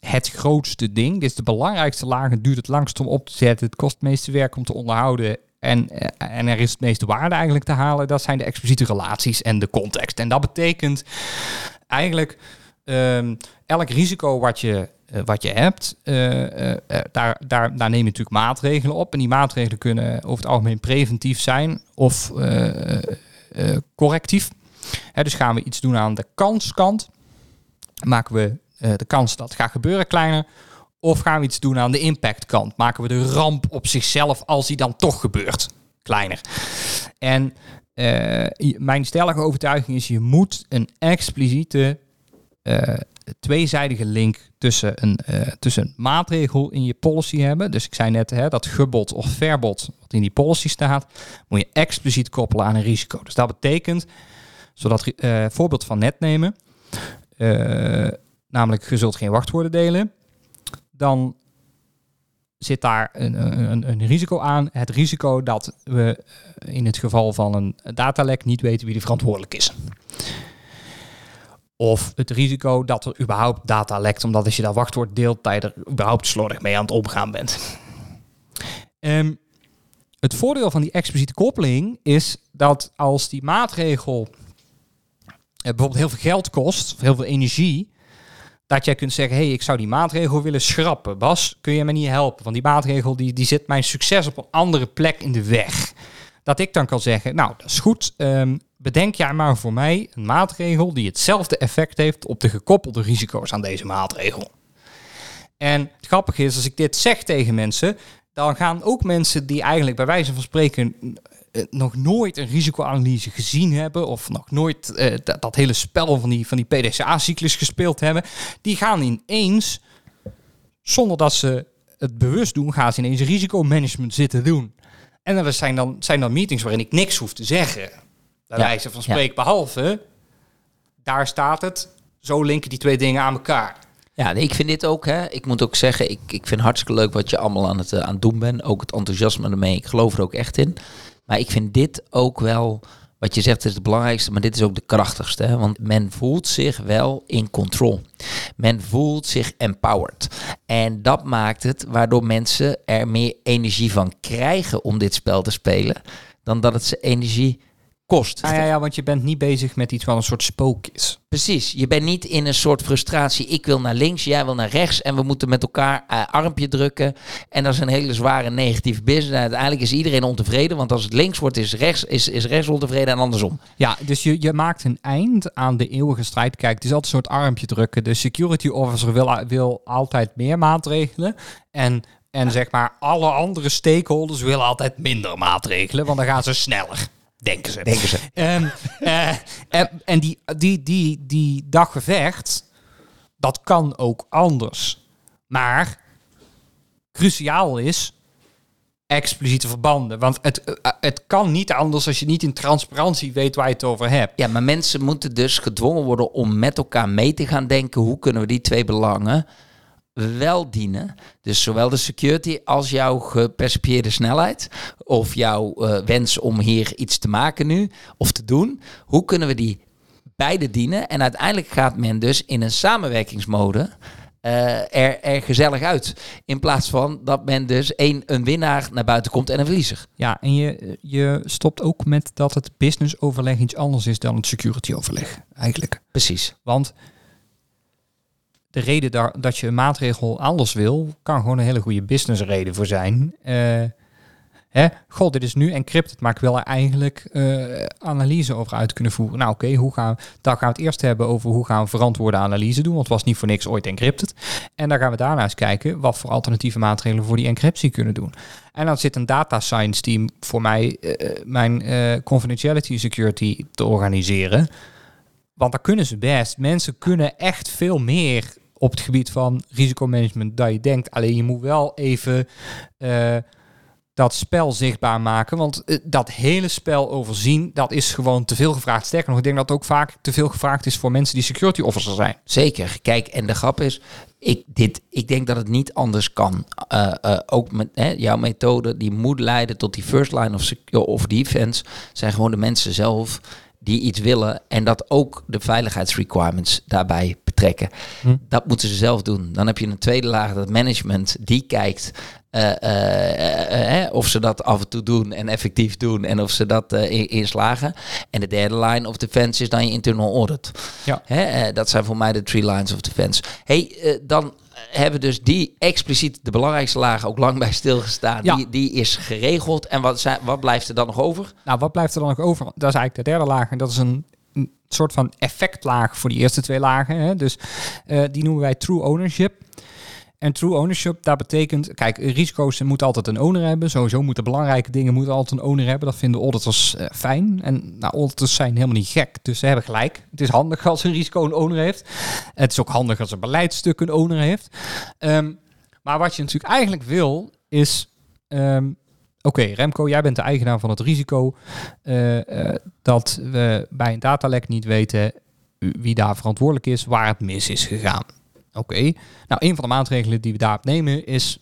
B: het grootste ding. Dit is de belangrijkste laag. Het duurt het langst om op te zetten. Het kost het meeste werk om te onderhouden. En, eh, en er is het meeste waarde eigenlijk te halen. Dat zijn de expliciete relaties en de context. En dat betekent eigenlijk ehm, elk risico wat je, eh, wat je hebt, eh, daar, daar, daar neem je natuurlijk maatregelen op. En die maatregelen kunnen over het algemeen preventief zijn of correctief. Hè, dus gaan we iets doen aan de kanskant, maken we de kans dat het gaat gebeuren kleiner. Of gaan we iets doen aan de impactkant, maken we de ramp op zichzelf als die dan toch gebeurt kleiner. En eh, mijn stellige overtuiging is, je moet een expliciete eh, tweezijdige link tussen een, eh, tussen maatregel in je policy hebben. Dus ik zei net, hè, dat gebod of verbod wat in die policy staat, moet je expliciet koppelen aan een risico. Dus dat betekent, zodat, voorbeeld van net nemen, namelijk je zult geen wachtwoorden delen, dan zit daar een, een, een risico aan. Het risico dat we in het geval van een datalek niet weten wie de verantwoordelijk is. Of het risico dat er überhaupt data lekt, omdat als je dat wachtwoord deelt, dat je er überhaupt slordig mee aan het omgaan bent. Ehm, het voordeel van die expliciete koppeling is dat als die maatregel eh, bijvoorbeeld heel veel geld kost, of heel veel energie, dat jij kunt zeggen, hey, ik zou die maatregel willen schrappen. Bas, kun je me niet helpen? Want die maatregel die, die zit mijn succes op een andere plek in de weg. Dat ik dan kan zeggen, nou, dat is goed. ehm, bedenk jij maar voor mij een maatregel die hetzelfde effect heeft op de gekoppelde risico's aan deze maatregel. En het grappige is, als ik dit zeg tegen mensen, dan gaan ook mensen die eigenlijk bij wijze van spreken nog nooit een risicoanalyse gezien hebben of nog nooit eh, dat, dat hele spel van die, van die PDCA-cyclus gespeeld hebben, die gaan ineens, zonder dat ze het bewust doen, gaan ze ineens risicomanagement zitten doen. En dat zijn dan, zijn dan meetings waarin ik niks hoef te zeggen. Bij
A: Ja,
B: wijze van
A: ja.
B: spreken, behalve, daar staat het, zo linken die twee dingen aan elkaar.
A: Ja, nee, ik vind dit ook, hè. Ik moet ook zeggen, ik, ik vind hartstikke leuk wat je allemaal aan het, eh, aan het doen bent. Ook het enthousiasme ermee. Ik geloof er ook echt in. Maar ik vind dit ook wel, wat je zegt, is het belangrijkste, maar dit is ook de krachtigste. Hè? Want men voelt zich wel in control. Men voelt zich empowered. En dat maakt het waardoor mensen er meer energie van krijgen om dit spel te spelen, dan dat het ze energie kost.
B: Ja, ja, ja, want je bent niet bezig met iets wat een soort spook is.
A: Precies, je bent niet in een soort frustratie. Ik wil naar links, jij wil naar rechts en we moeten met elkaar eh, armpje drukken. En dat is een hele zware negatieve business. En uiteindelijk is iedereen ontevreden, want als het links wordt, is rechts, is, is rechts ontevreden en andersom.
B: Ja, dus je, je maakt een eind aan de eeuwige strijd. Kijk, het is altijd een soort armpje drukken. De security officer wil, wil altijd meer maatregelen. En, en zeg maar, alle andere stakeholders willen altijd minder maatregelen, want dan gaan ze sneller. Denken ze.
A: Denken ze. *laughs*
B: Ehm, eh, en en die, die, die, die daggevecht, dat kan ook anders. Maar cruciaal is expliciete verbanden. Want het, eh, het kan niet anders als je niet in transparantie weet waar je het over hebt.
A: Ja, maar mensen moeten dus gedwongen worden om met elkaar mee te gaan denken. Hoe kunnen we die twee belangen wel dienen? Dus zowel de security als jouw gepercipieerde snelheid. Of jouw eh, wens om hier iets te maken nu of te doen. Hoe kunnen we die beide dienen? En uiteindelijk gaat men dus in een samenwerkingsmode eh, er, er gezellig uit. In plaats van dat men dus één, een winnaar naar buiten komt en een verliezer.
B: Ja, en je, je stopt ook met dat het business overleg iets anders is dan het security overleg. Eigenlijk.
A: Precies.
B: Want de reden daar, dat je een maatregel anders wil, kan gewoon een hele goede business reden voor zijn. Eh, Hè, god, dit is nu encrypted, maar ik wil er eigenlijk eh, analyse over uit kunnen voeren. Nou oké, hoe gaan dan gaan we het eerst hebben over hoe gaan we verantwoorde analyse doen, want het was niet voor niks ooit encrypted. En dan gaan we daarna eens kijken wat voor alternatieve maatregelen voor die encryptie kunnen doen. En dan zit een data science team voor mij eh, mijn confidentiality security te organiseren. Want daar kunnen ze best. Mensen kunnen echt veel meer op het gebied van risicomanagement dan je denkt. Alleen je moet wel even eh, dat spel zichtbaar maken. Want eh, dat hele spel overzien, dat is gewoon te veel gevraagd. Sterker nog, ik denk dat het ook vaak te veel gevraagd is voor mensen die security officer zijn.
A: Zeker. Kijk, en de grap is, ik, dit, ik denk dat het niet anders kan. Eh, ook met hè, jouw methode, die moet leiden tot die first line of, of defense, zijn gewoon de mensen zelf die iets willen en dat ook de veiligheidsrequirements daarbij betrekken.
B: Hm.
A: Dat moeten ze zelf doen. Dan heb je een tweede laag, dat management, die kijkt eh, eh, eh, of ze dat af en toe doen en effectief doen en of ze dat eh, in, in slagen. En de derde line of defense is dan je internal audit.
B: Ja.
A: Hè, dat zijn voor mij de three lines of defense. Hey, dan hebben we dus die expliciet de belangrijkste laag ook lang bij stilgestaan.
B: Ja.
A: Die, die is geregeld. En wat, wat blijft er dan nog over?
B: Nou, wat blijft er dan nog over? Dat is eigenlijk de derde laag. En dat is een, een soort van effectlaag voor die eerste twee lagen. Hè? Dus eh, die noemen wij true ownership. En true ownership, dat betekent... Kijk, risico's moeten altijd een owner hebben. Sowieso moeten belangrijke dingen moeten altijd een owner hebben. Dat vinden auditors eh, fijn. En nou, auditors zijn helemaal niet gek. Dus ze hebben gelijk. Het is handig als een risico een owner heeft. Het is ook handig als een beleidstuk een owner heeft. Ehm, maar wat je natuurlijk eigenlijk wil, is... ehm, Oké, Remco, jij bent de eigenaar van het risico eh, eh, dat we bij een datalek niet weten wie daar verantwoordelijk is, waar het mis is gegaan. Oké, nou een van de maatregelen die we daarop nemen is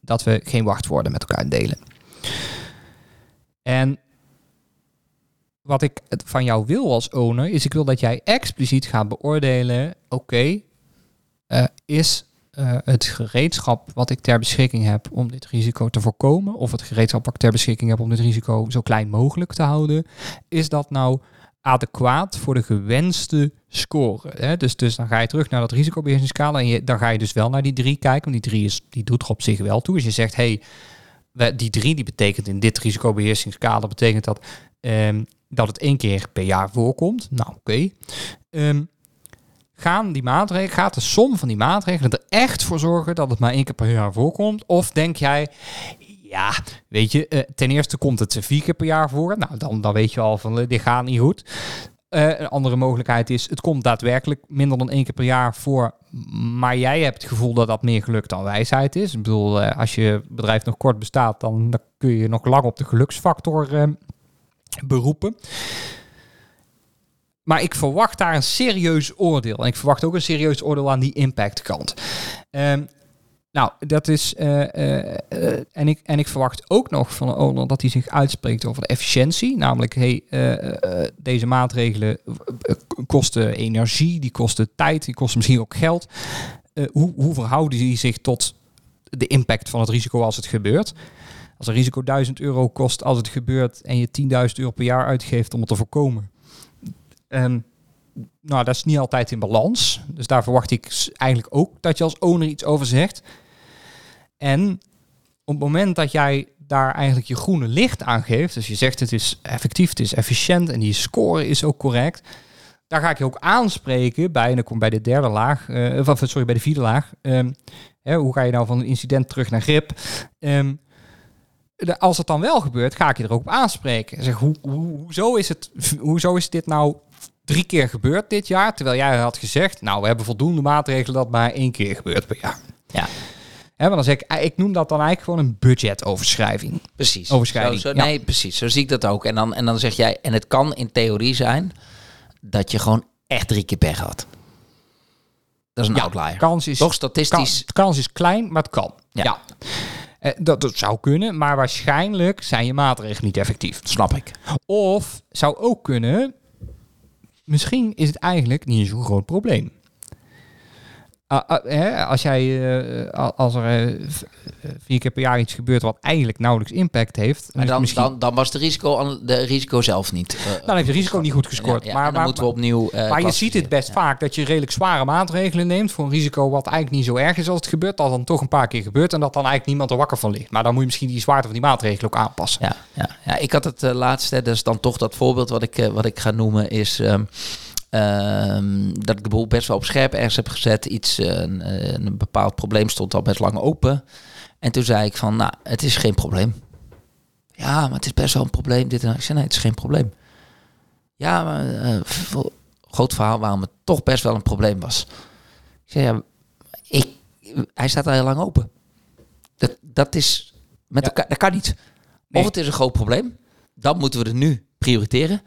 B: dat we geen wachtwoorden met elkaar delen. En wat ik van jou wil als owner, is ik wil dat jij expliciet gaat beoordelen, oké, eh, is eh, het gereedschap wat ik ter beschikking heb om dit risico te voorkomen, of het gereedschap wat ik ter beschikking heb om dit risico zo klein mogelijk te houden, is dat nou adequaat voor de gewenste score? Hè? Dus, dus dan ga je terug naar dat risicobeheersingskala en je, dan ga je dus wel naar die drie kijken, want die drie is, die doet er op zich wel toe. Als je zegt, hey, we- die drie die betekent in dit risicobeheersingskader betekent dat ehm, dat het één keer per jaar voorkomt. Nou, oké. Ehm, gaan die maatregelen, gaat de som van die maatregelen er echt voor zorgen dat het maar één keer per jaar voorkomt? Of denk jij, ja, weet je, eh, ten eerste komt het vier keer per jaar voor. Nou, dan, dan weet je al van, eh, dit gaat niet goed. Eh, een andere mogelijkheid is, het komt daadwerkelijk minder dan één keer per jaar voor. Maar jij hebt het gevoel dat dat meer geluk dan wijsheid is. Ik bedoel, als je bedrijf nog kort bestaat, dan, dan kun je nog lang op de geluksfactor beroepen. Maar ik verwacht daar een serieus oordeel. En ik verwacht ook een serieus oordeel aan die impactkant. Ehm nou, dat is. eh, eh, eh, en, ik, en ik verwacht ook nog van een owner dat hij zich uitspreekt over de efficiëntie. Namelijk, hey, deze maatregelen kosten energie, die kosten tijd, die kosten misschien ook geld. Hoe, hoe verhouden die zich tot de impact van het risico als het gebeurt? Als een risico 1000 euro kost als het gebeurt en je 10.000 euro per jaar uitgeeft om het te voorkomen. Ehm, nou, dat is niet altijd in balans. Dus daar verwacht ik eigenlijk ook dat je als owner iets over zegt. En op het moment dat jij daar eigenlijk je groene licht aan geeft, dus je zegt het is effectief, het is efficiënt en die score is ook correct, daar ga ik je ook aanspreken bij, en dan kom bij de derde laag, of sorry, bij de vierde laag. Ehm, hè, hoe ga je nou van een incident terug naar grip? Ehm, als het dan wel gebeurt, ga ik je er ook op aanspreken. Zeg, hoe, hoe, is het, hoezo is dit nou drie keer gebeurd dit jaar? Terwijl jij had gezegd, nou, we hebben voldoende maatregelen dat maar één keer gebeurt per jaar.
A: Ja.
B: Hè, maar dan zeg ik, eh, ik noem dat dan eigenlijk gewoon een budgetoverschrijving.
A: Precies.
B: Overschrijding,
A: Zo, zo-
B: ja.
A: Nee, precies. Zo zie ik dat ook. En dan, en dan zeg jij, en het kan in theorie zijn dat je gewoon echt drie keer pech had. Dat is een outlier.
B: Kans is,
A: Toch
B: kan,
A: statistisch.
B: de kans is klein, maar het kan.
A: Ja.
B: Ja. Eh, dat, dat zou kunnen, maar waarschijnlijk zijn je maatregelen niet effectief.
A: Snap ik.
B: Of zou ook kunnen, misschien is het eigenlijk niet zo'n groot probleem. Ah, ah, als jij, eh, als er eh, eh, vier keer per jaar iets gebeurt wat eigenlijk nauwelijks impact heeft, dan,
A: Maar dan,
B: misschien,
A: dan, dan was de risico, de risico zelf niet.
B: dan heeft het risico niet goed gescoord.
A: Ja, ja,
B: maar
A: dan
B: maar,
A: moeten we opnieuw.
B: maar je ziet het best
A: Ja.
B: vaak dat je redelijk zware maatregelen neemt voor een risico wat eigenlijk niet zo erg is als het gebeurt, dat dan toch een paar keer gebeurt en dat dan eigenlijk niemand er wakker van ligt. Maar dan moet je misschien die zwaarte van die maatregelen ook aanpassen.
A: Ja, ja, ja, ik had het laatste, dus dan toch dat voorbeeld wat ik, wat ik ga noemen, is ehm, ehm, dat ik de boel best wel op scherp ergens heb gezet. Iets, eh, een, eh, een bepaald probleem stond al best lang open. En toen zei ik van, nou, het is geen probleem. Ja, maar het is best wel een probleem. Dit en. Ik zei, nee, het is geen probleem. Ja, maar eh, groot verhaal waarom het toch best wel een probleem was. Ik zei, ja, ik, hij staat al heel lang open. Dat, dat is met
B: Ja.
A: elkaar, dat kan niet.
B: Nee.
A: Of het is een groot probleem, dan moeten we het nu prioriteren.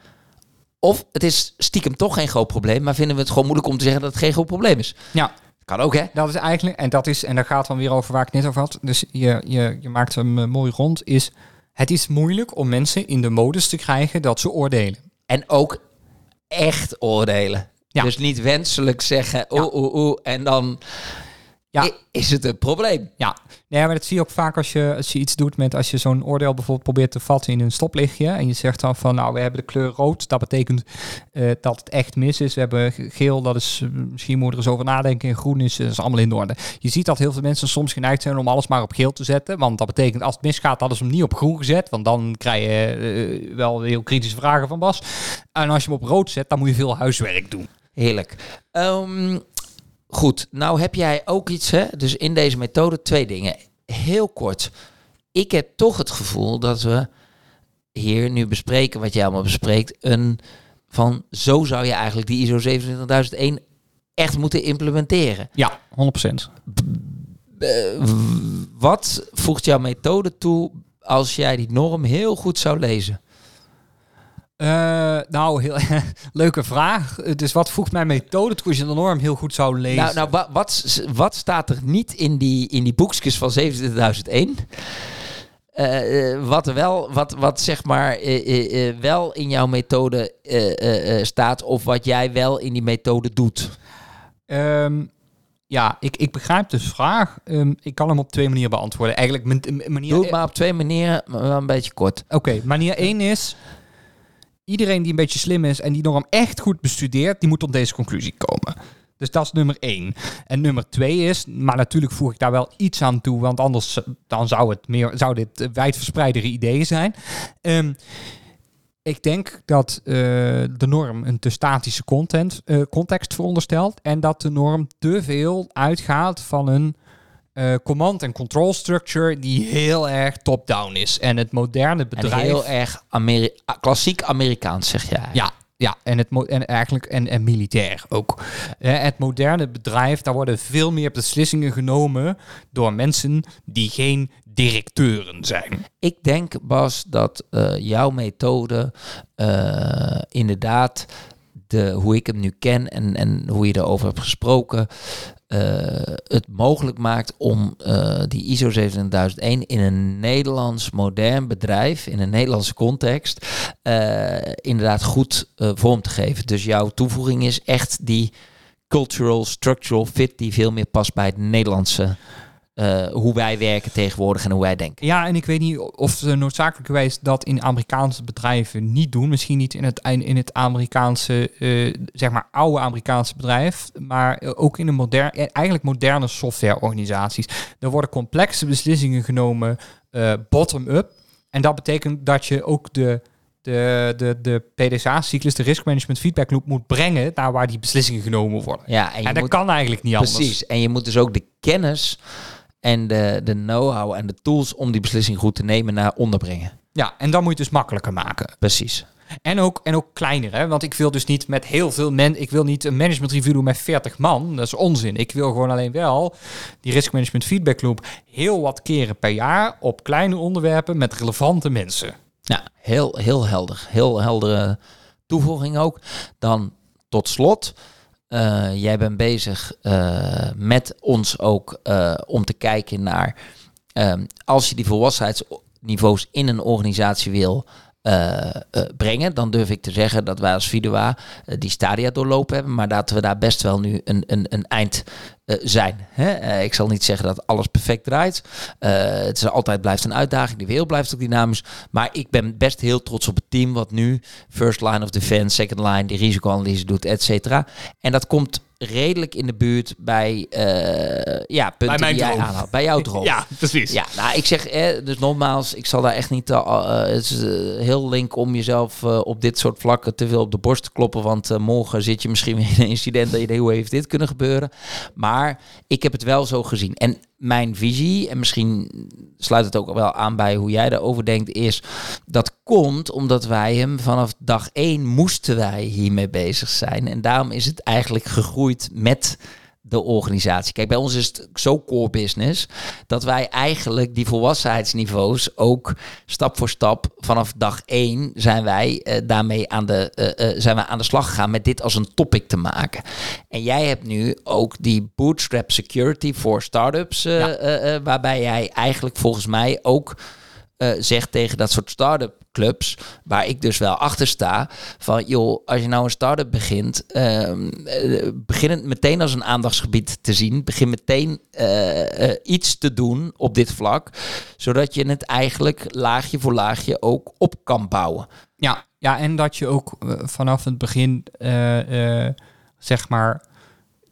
A: Of het is stiekem toch geen groot probleem, maar vinden we het gewoon moeilijk om te zeggen dat het geen groot probleem is.
B: Ja,
A: Kan ook, hè?
B: dat is eigenlijk, en dat is, en daar gaat dan weer over waar ik het net over had. Dus je, je, je maakt hem eh, mooi rond. Is het is moeilijk om mensen in de modus te krijgen dat ze oordelen.
A: En ook echt oordelen.
B: Ja.
A: Dus niet wenselijk zeggen, oeh, oeh, oeh, en dan
B: Ja.
A: is het een probleem.
B: Ja, nee, maar dat zie je ook vaak als je, als je iets doet met als je zo'n oordeel bijvoorbeeld probeert te vatten in een stoplichtje. En je zegt dan van nou, we hebben de kleur rood. Dat betekent eh, dat het echt mis is. We hebben ge- geel, dat is eh, misschien moet er eens over nadenken. En groen is, eh, is allemaal in orde. Je ziet dat heel veel mensen soms geneigd zijn om alles maar op geel te zetten. Want dat betekent als het misgaat, hadden ze hem niet op groen gezet. Want dan krijg je eh, wel heel kritische vragen van Bas. En als je hem op rood zet, dan moet je veel huiswerk doen.
A: Heerlijk. Ehm, goed, nou heb jij ook iets, hè? Dus in deze methode twee dingen. Heel kort. Ik heb toch het gevoel dat we hier nu bespreken wat jij allemaal bespreekt. Een van zo zou je eigenlijk die ISO 27001 echt moeten implementeren.
B: Ja, 100%.
A: Eh, w- wat voegt jouw methode toe als jij die norm heel goed zou lezen?
B: Eh, nou, heel *laughs* leuke vraag. Dus wat voegt mijn methode toe als je de norm heel goed zou lezen?
A: Nou, nou wa- wat, wat staat er niet in die, in die boekjes van 27001? Eh, eh, wat wel, wat, wat zeg maar wel in jouw methode staat, of wat jij wel in die methode doet.
B: Ehm, ja, ik, ik begrijp de vraag. Ehm, ik kan hem op twee manieren beantwoorden. Eigenlijk, manier
A: Doe het maar op twee manieren, maar wel een beetje kort.
B: Oké, manier één is... Iedereen die een beetje slim is en die norm echt goed bestudeert... die moet tot deze conclusie komen. Dus dat is nummer één. En nummer twee is... maar natuurlijk voeg ik daar wel iets aan toe... want anders eh, dan zou, het meer, zou dit eh, wijdverspreidere ideeën zijn. Ehm, ik denk dat eh, de norm een te statische content, context veronderstelt... en dat de norm te veel uitgaat van een eh, command- en control structure... die heel erg top-down is. En het moderne
A: En
B: bedrijf...
A: heel erg Ameri klassiek Amerikaans, zeg jij.
B: Ja, ja en, het en eigenlijk en, en militair ook. Eh, het moderne bedrijf, daar worden veel meer beslissingen genomen door mensen die geen directeuren zijn.
A: Ik denk, Bas, dat eh, jouw methode inderdaad, de, hoe ik hem nu ken en, en hoe je erover hebt gesproken, het mogelijk maakt om eh, die ISO 27001 in een Nederlands modern bedrijf, in een Nederlandse context, eh, inderdaad goed eh, vorm te geven. Dus jouw toevoeging is echt die cultural, structural fit die veel meer past bij het Nederlandse, eh, hoe wij werken tegenwoordig en hoe wij denken.
B: Ja, en ik weet niet of ze noodzakelijkerwijs dat in Amerikaanse bedrijven niet doen. Misschien niet in het, in het Amerikaanse, eh, zeg maar oude Amerikaanse bedrijf, maar eh, ook in de moderne, eigenlijk moderne softwareorganisaties. Er worden complexe beslissingen genomen eh, bottom-up. En dat betekent dat je ook de, de, de, de PDCA-cyclus, de Risk Management Feedback Loop, moet brengen naar waar die beslissingen genomen worden.
A: Ja, en
B: dat
A: moet,
B: kan eigenlijk niet anders.
A: precies. En je moet dus ook de kennis en de, de know-how en de tools om die beslissing goed te nemen naar onderbrengen.
B: Ja, en dan moet je het dus makkelijker maken.
A: Precies.
B: En ook, en ook kleiner, hè? want ik wil dus niet met heel veel mensen, ik wil niet een management review doen met 40 man, dat is onzin. Ik wil gewoon alleen wel die risk management feedback loop heel wat keren per jaar op kleine onderwerpen met relevante mensen.
A: Ja, heel, heel helder. Heel heldere toevoeging ook. Dan tot slot, eh, jij bent bezig eh, met ons ook eh, om te kijken naar, ehm, als je die volwassenheidsniveaus in een organisatie wil brengen, dan durf ik te zeggen dat wij als Vidua eh, die stadia doorlopen hebben, maar dat we daar best wel nu een, een, een eind eh, zijn. Hè? Eh, ik zal niet zeggen dat alles perfect draait. Eh, het is altijd blijft een uitdaging. Die wereld blijft ook dynamisch. Maar ik ben best heel trots op het team wat nu first line of defense, second line, die risicoanalyse doet, et cetera. En dat komt redelijk in de buurt bij uh, ja, punten
B: mijn
A: die jij
B: droom.
A: aanhaalt. Bij jouw *laughs* droom.
B: Ja, precies.
A: Ja, nou, ik zeg, eh, dus nogmaals, ik zal daar echt niet, uh, het is heel link om jezelf op dit soort vlakken te veel op de borst te kloppen, want morgen zit je misschien *laughs* weer in een incident dat je denkt, hoe heeft dit kunnen gebeuren? Maar ik heb het wel zo gezien. En mijn visie, en misschien sluit het ook wel aan bij hoe jij daarover denkt, is dat komt omdat wij hem vanaf dag één moesten wij hiermee bezig zijn. En daarom is het eigenlijk gegroeid met de organisatie. Kijk, bij ons is het zo core business dat wij eigenlijk die volwassenheidsniveaus ook stap voor stap vanaf dag één zijn wij uh, daarmee aan de, uh, uh, zijn we aan de slag gegaan met dit als een topic te maken. En jij hebt nu ook die bootstrap security voor startups, ja. waarbij jij eigenlijk volgens mij ook uh, zegt tegen dat soort start-up clubs, waar ik dus wel achter sta, van joh, als je nou een start-up begint, uh, uh, begin het meteen als een aandachtsgebied te zien. Begin meteen uh, iets te doen op dit vlak, zodat je het eigenlijk laagje voor laagje ook op kan bouwen.
B: Ja, ja en dat je ook vanaf het begin, zeg maar,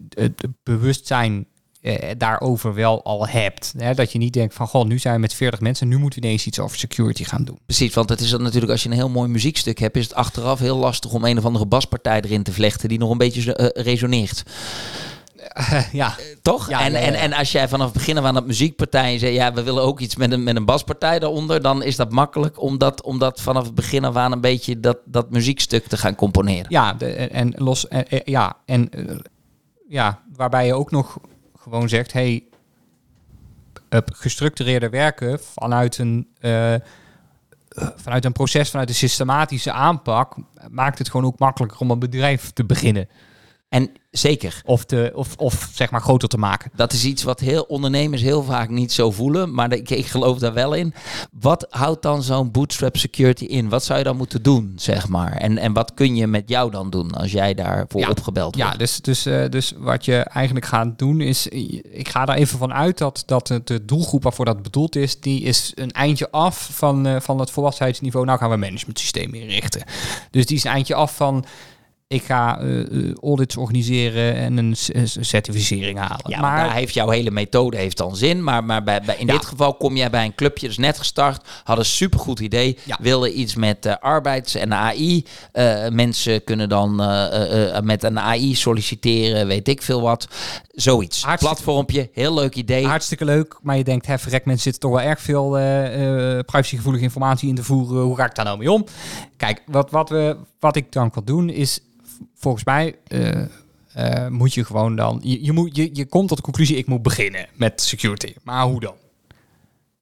B: het bewustzijn uh, daarover wel al hebt. Hè? Dat je niet denkt van, goh, nu zijn we met 40 mensen, nu moeten we ineens iets over security gaan doen.
A: Precies, want het is dan natuurlijk, als je een heel mooi muziekstuk hebt, is het achteraf heel lastig om een of andere baspartij erin te vlechten die nog een beetje uh, resoneert.
B: Uh, *laughs* ja.
A: Toch?
B: Ja,
A: en,
B: ja, ja.
A: En, en als jij vanaf het begin af aan dat muziekpartij zegt, ja, we willen ook iets met een, met een baspartij daaronder, dan is dat makkelijk om dat, om dat vanaf het begin af aan een beetje dat, dat muziekstuk te gaan componeren.
B: Ja, de, en los, en, ja, en ja, waarbij je ook nog gewoon zegt, hey, gestructureerde werken vanuit een, uh, vanuit een proces, vanuit een systematische aanpak, maakt het gewoon ook makkelijker om een bedrijf te beginnen.
A: En zeker.
B: Of, te, of, of zeg maar groter te maken.
A: Dat is iets wat heel ondernemers heel vaak niet zo voelen. Maar ik, ik geloof daar wel in. Wat houdt dan zo'n bootstrap security in? Wat zou je dan moeten doen, zeg maar? En, en wat kun je met jou dan doen als jij daarvoor
B: ja,
A: opgebeld wordt?
B: Ja, dus, dus, uh, dus wat je eigenlijk gaat doen is... Ik ga daar even van uit dat, dat de doelgroep waarvoor dat bedoeld is... die is een eindje af van, uh, van het volwassenheidsniveau. Nou gaan we een management systeem inrichten. Dus die is een eindje af van ik ga uh, audits organiseren en een certificering halen.
A: Ja, maar, daar heeft jouw hele methode heeft dan zin. Maar, maar bij, bij in ja. dit geval kom jij bij een clubje, dus net gestart, had een supergoed idee, ja. willen iets met uh, arbeids- en AI. Uh, mensen kunnen dan met een AI solliciteren, weet ik veel wat. Zoiets.
B: Hartstikke,
A: Platformpje, heel leuk idee.
B: Hartstikke leuk, maar je denkt, hè, verrek, mensen zitten toch wel erg veel privacygevoelige informatie in te voeren. Hoe ga ik daar nou mee om? Kijk, wat, wat, we, wat ik dan kan doen is volgens mij uh, uh, moet je gewoon dan... Je, je, moet, je, je komt tot de conclusie, ik moet beginnen met security. Maar hoe dan?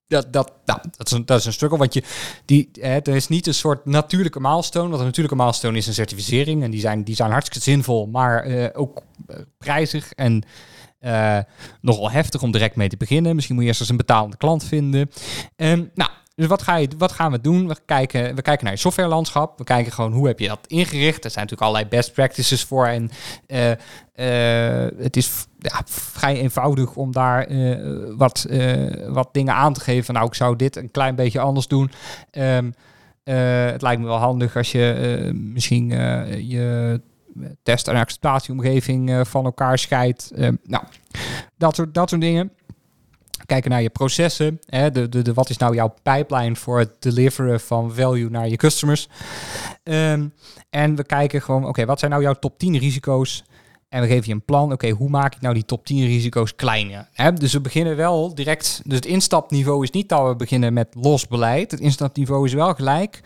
B: Dat, dat, nou, dat, is een, dat is een struggle, want je, die, eh, er is niet een soort natuurlijke milestone. Want een natuurlijke milestone is een certificering. En die zijn, die zijn hartstikke zinvol, maar uh, ook prijzig en nogal heftig om direct mee te beginnen. Misschien moet je eerst eens een betalende klant vinden. Um, nou, dus wat, ga je, wat gaan we doen? We kijken, we kijken naar je softwarelandschap. We kijken gewoon hoe heb je dat ingericht. Er zijn natuurlijk allerlei best practices voor. En uh, uh, het is ja, vrij eenvoudig om daar uh, wat, wat dingen aan te geven. Nou, ik zou dit een klein beetje anders doen. Um, het lijkt me wel handig als je misschien je test- en acceptatieomgeving van elkaar scheidt. nou, dat dat soort dingen kijken naar je processen. Hè, de, de, de, wat is nou jouw pipeline voor het deliveren van value naar je customers? Um, en we kijken gewoon, oké, okay, wat zijn nou jouw top 10 risico's? En we geven je een plan. Oké, okay, hoe maak ik nou die top 10 risico's kleiner? Hè? Dus we beginnen wel direct. Dus het instapniveau is niet dat we beginnen met los beleid. Het instapniveau is wel gelijk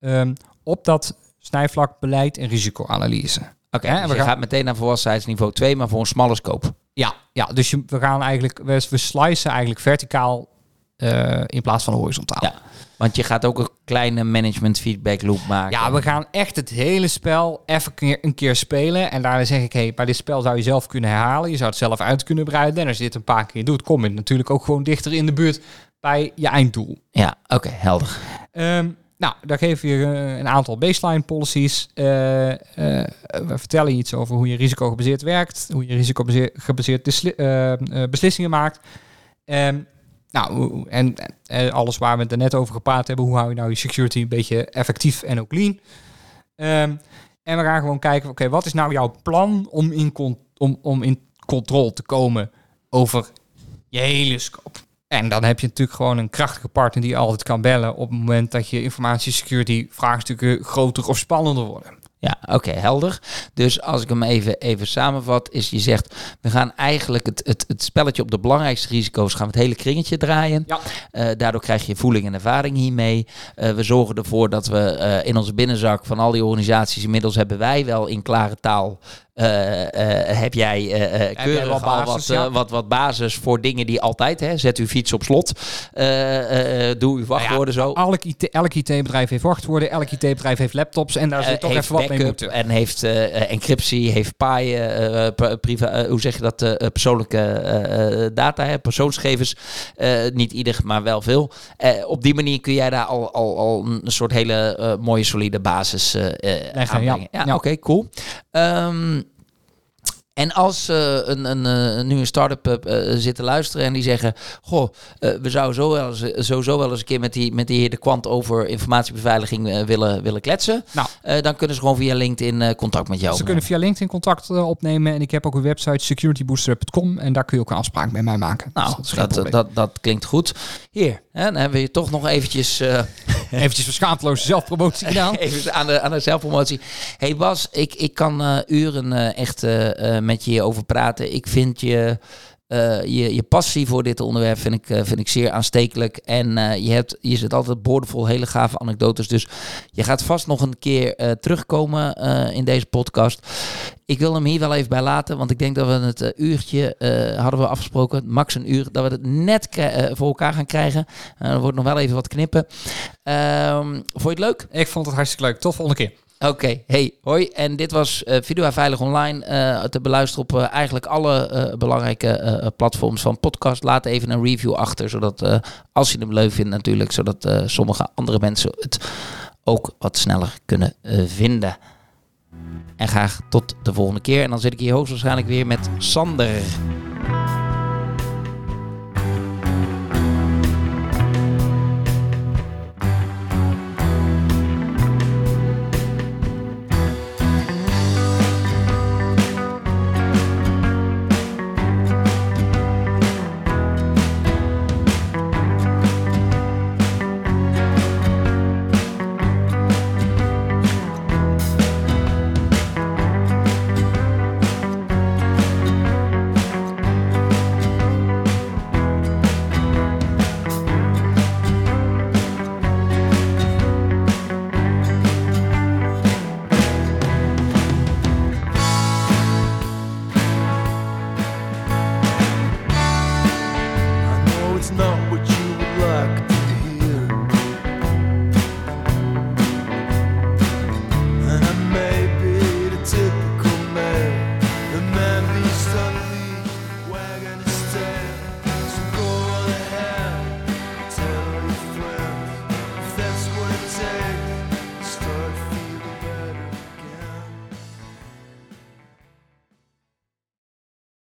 B: um, op dat snijvlak beleid en risicoanalyse.
A: Oké, okay, dus we gaan... gaat meteen naar volwassenheidsniveau 2, maar voor een smalle scope.
B: Ja, ja dus je, we gaan eigenlijk, we, we slicen eigenlijk verticaal uh, in plaats van horizontaal.
A: Ja, want je gaat ook een kleine management feedback loop maken.
B: Ja, we gaan echt het hele spel even keer, een keer spelen. En daar zeg ik, hey, bij dit spel zou je zelf kunnen herhalen. Je zou het zelf uit kunnen breiden. En als je dit een paar keer doet, kom je natuurlijk ook gewoon dichter in de buurt bij je einddoel.
A: Ja, oké, okay, helder.
B: Um, Nou, daar geven we uh, een aantal baseline policies. Uh, uh, we vertellen iets over hoe je risicogebaseerd werkt, hoe je risicogebaseerd beslissingen maakt. Um, nou, en, alles waar we het net over gepraat hebben, hoe hou je nou je security een beetje effectief en ook lean. Um, en we gaan gewoon kijken, oké, wat is nou jouw plan om in, om, om in controle te komen over je hele scope? En dan heb je natuurlijk gewoon een krachtige partner die je altijd kan bellen op het moment dat je informatiesecurity vraagstukken groter of spannender worden.
A: Ja, oké, helder. Dus als ik hem even, even samenvat, is je zegt, we gaan eigenlijk het, het, het spelletje op de belangrijkste risico's, gaan we het hele kringetje draaien. Ja. Uh, daardoor krijg je voeling en ervaring hiermee. Uh, we zorgen ervoor dat we uh, in onze binnenzak van al die organisaties, inmiddels hebben wij wel in klare taal heb jij uh, keurig al wat, ja. wat, wat basis voor dingen die altijd, hè, zet uw fiets op slot, doe uw wachtwoorden nou ja,
B: zo. Elk, IT, elk IT-bedrijf heeft wachtwoorden, elk IT-bedrijf heeft laptops en daar zit toch even wat mee moeten.
A: En heeft encryptie, heeft paaien, priva, hoe zeg je dat, persoonlijke data, hè, persoonsgevers. niet ieder, maar wel veel. op die manier kun jij daar al, al, al een soort hele mooie solide basis Leggen, Ja, ja, oké, cool. Um, En als uh, een, een, uh, nu een start-up uh, zit te luisteren en die zeggen: Goh, we zouden zo wel eens, sowieso wel eens een keer met die, met die heer De Kwant over informatiebeveiliging willen, willen kletsen. Nou, dan kunnen ze gewoon via LinkedIn contact met jou.
B: Ze kunnen via LinkedIn contact opnemen. En ik heb ook een website securitybooster.com en daar kun je ook een afspraak met mij maken.
A: Nou, dus dat, dat, dat, dat, klinkt goed. Hier, hè, dan hebben we je toch nog eventjes. *laughs*
B: eventjes verschaamteloze zelfpromotie *laughs* gedaan.
A: Even aan de, aan de zelfpromotie. Hey Bas, ik, ik kan uren echt met je over praten. Ik vind je, uh, je, je passie voor dit onderwerp vind ik, uh, vind ik zeer aanstekelijk. En uh, je, hebt, je zit altijd boordevol hele gave anekdotes. Dus je gaat vast nog een keer terugkomen in deze podcast. Ik wil hem hier wel even bij laten, want ik denk dat we het uurtje hadden we afgesproken, max een uur, dat we het net voor elkaar gaan krijgen. er wordt nog wel even wat knippen. Ehm, vond je het leuk?
B: Ik vond het hartstikke leuk. Tot volgende keer.
A: Oké, hey, hoi. En dit was uh, Video Veilig Online. Uh, te beluisteren op uh, eigenlijk alle belangrijke platforms van podcast. Laat even een review achter, zodat als je hem leuk vindt natuurlijk, zodat sommige andere mensen het ook wat sneller kunnen vinden. En graag tot de volgende keer. En dan zit ik hier hoogstwaarschijnlijk weer met Sander.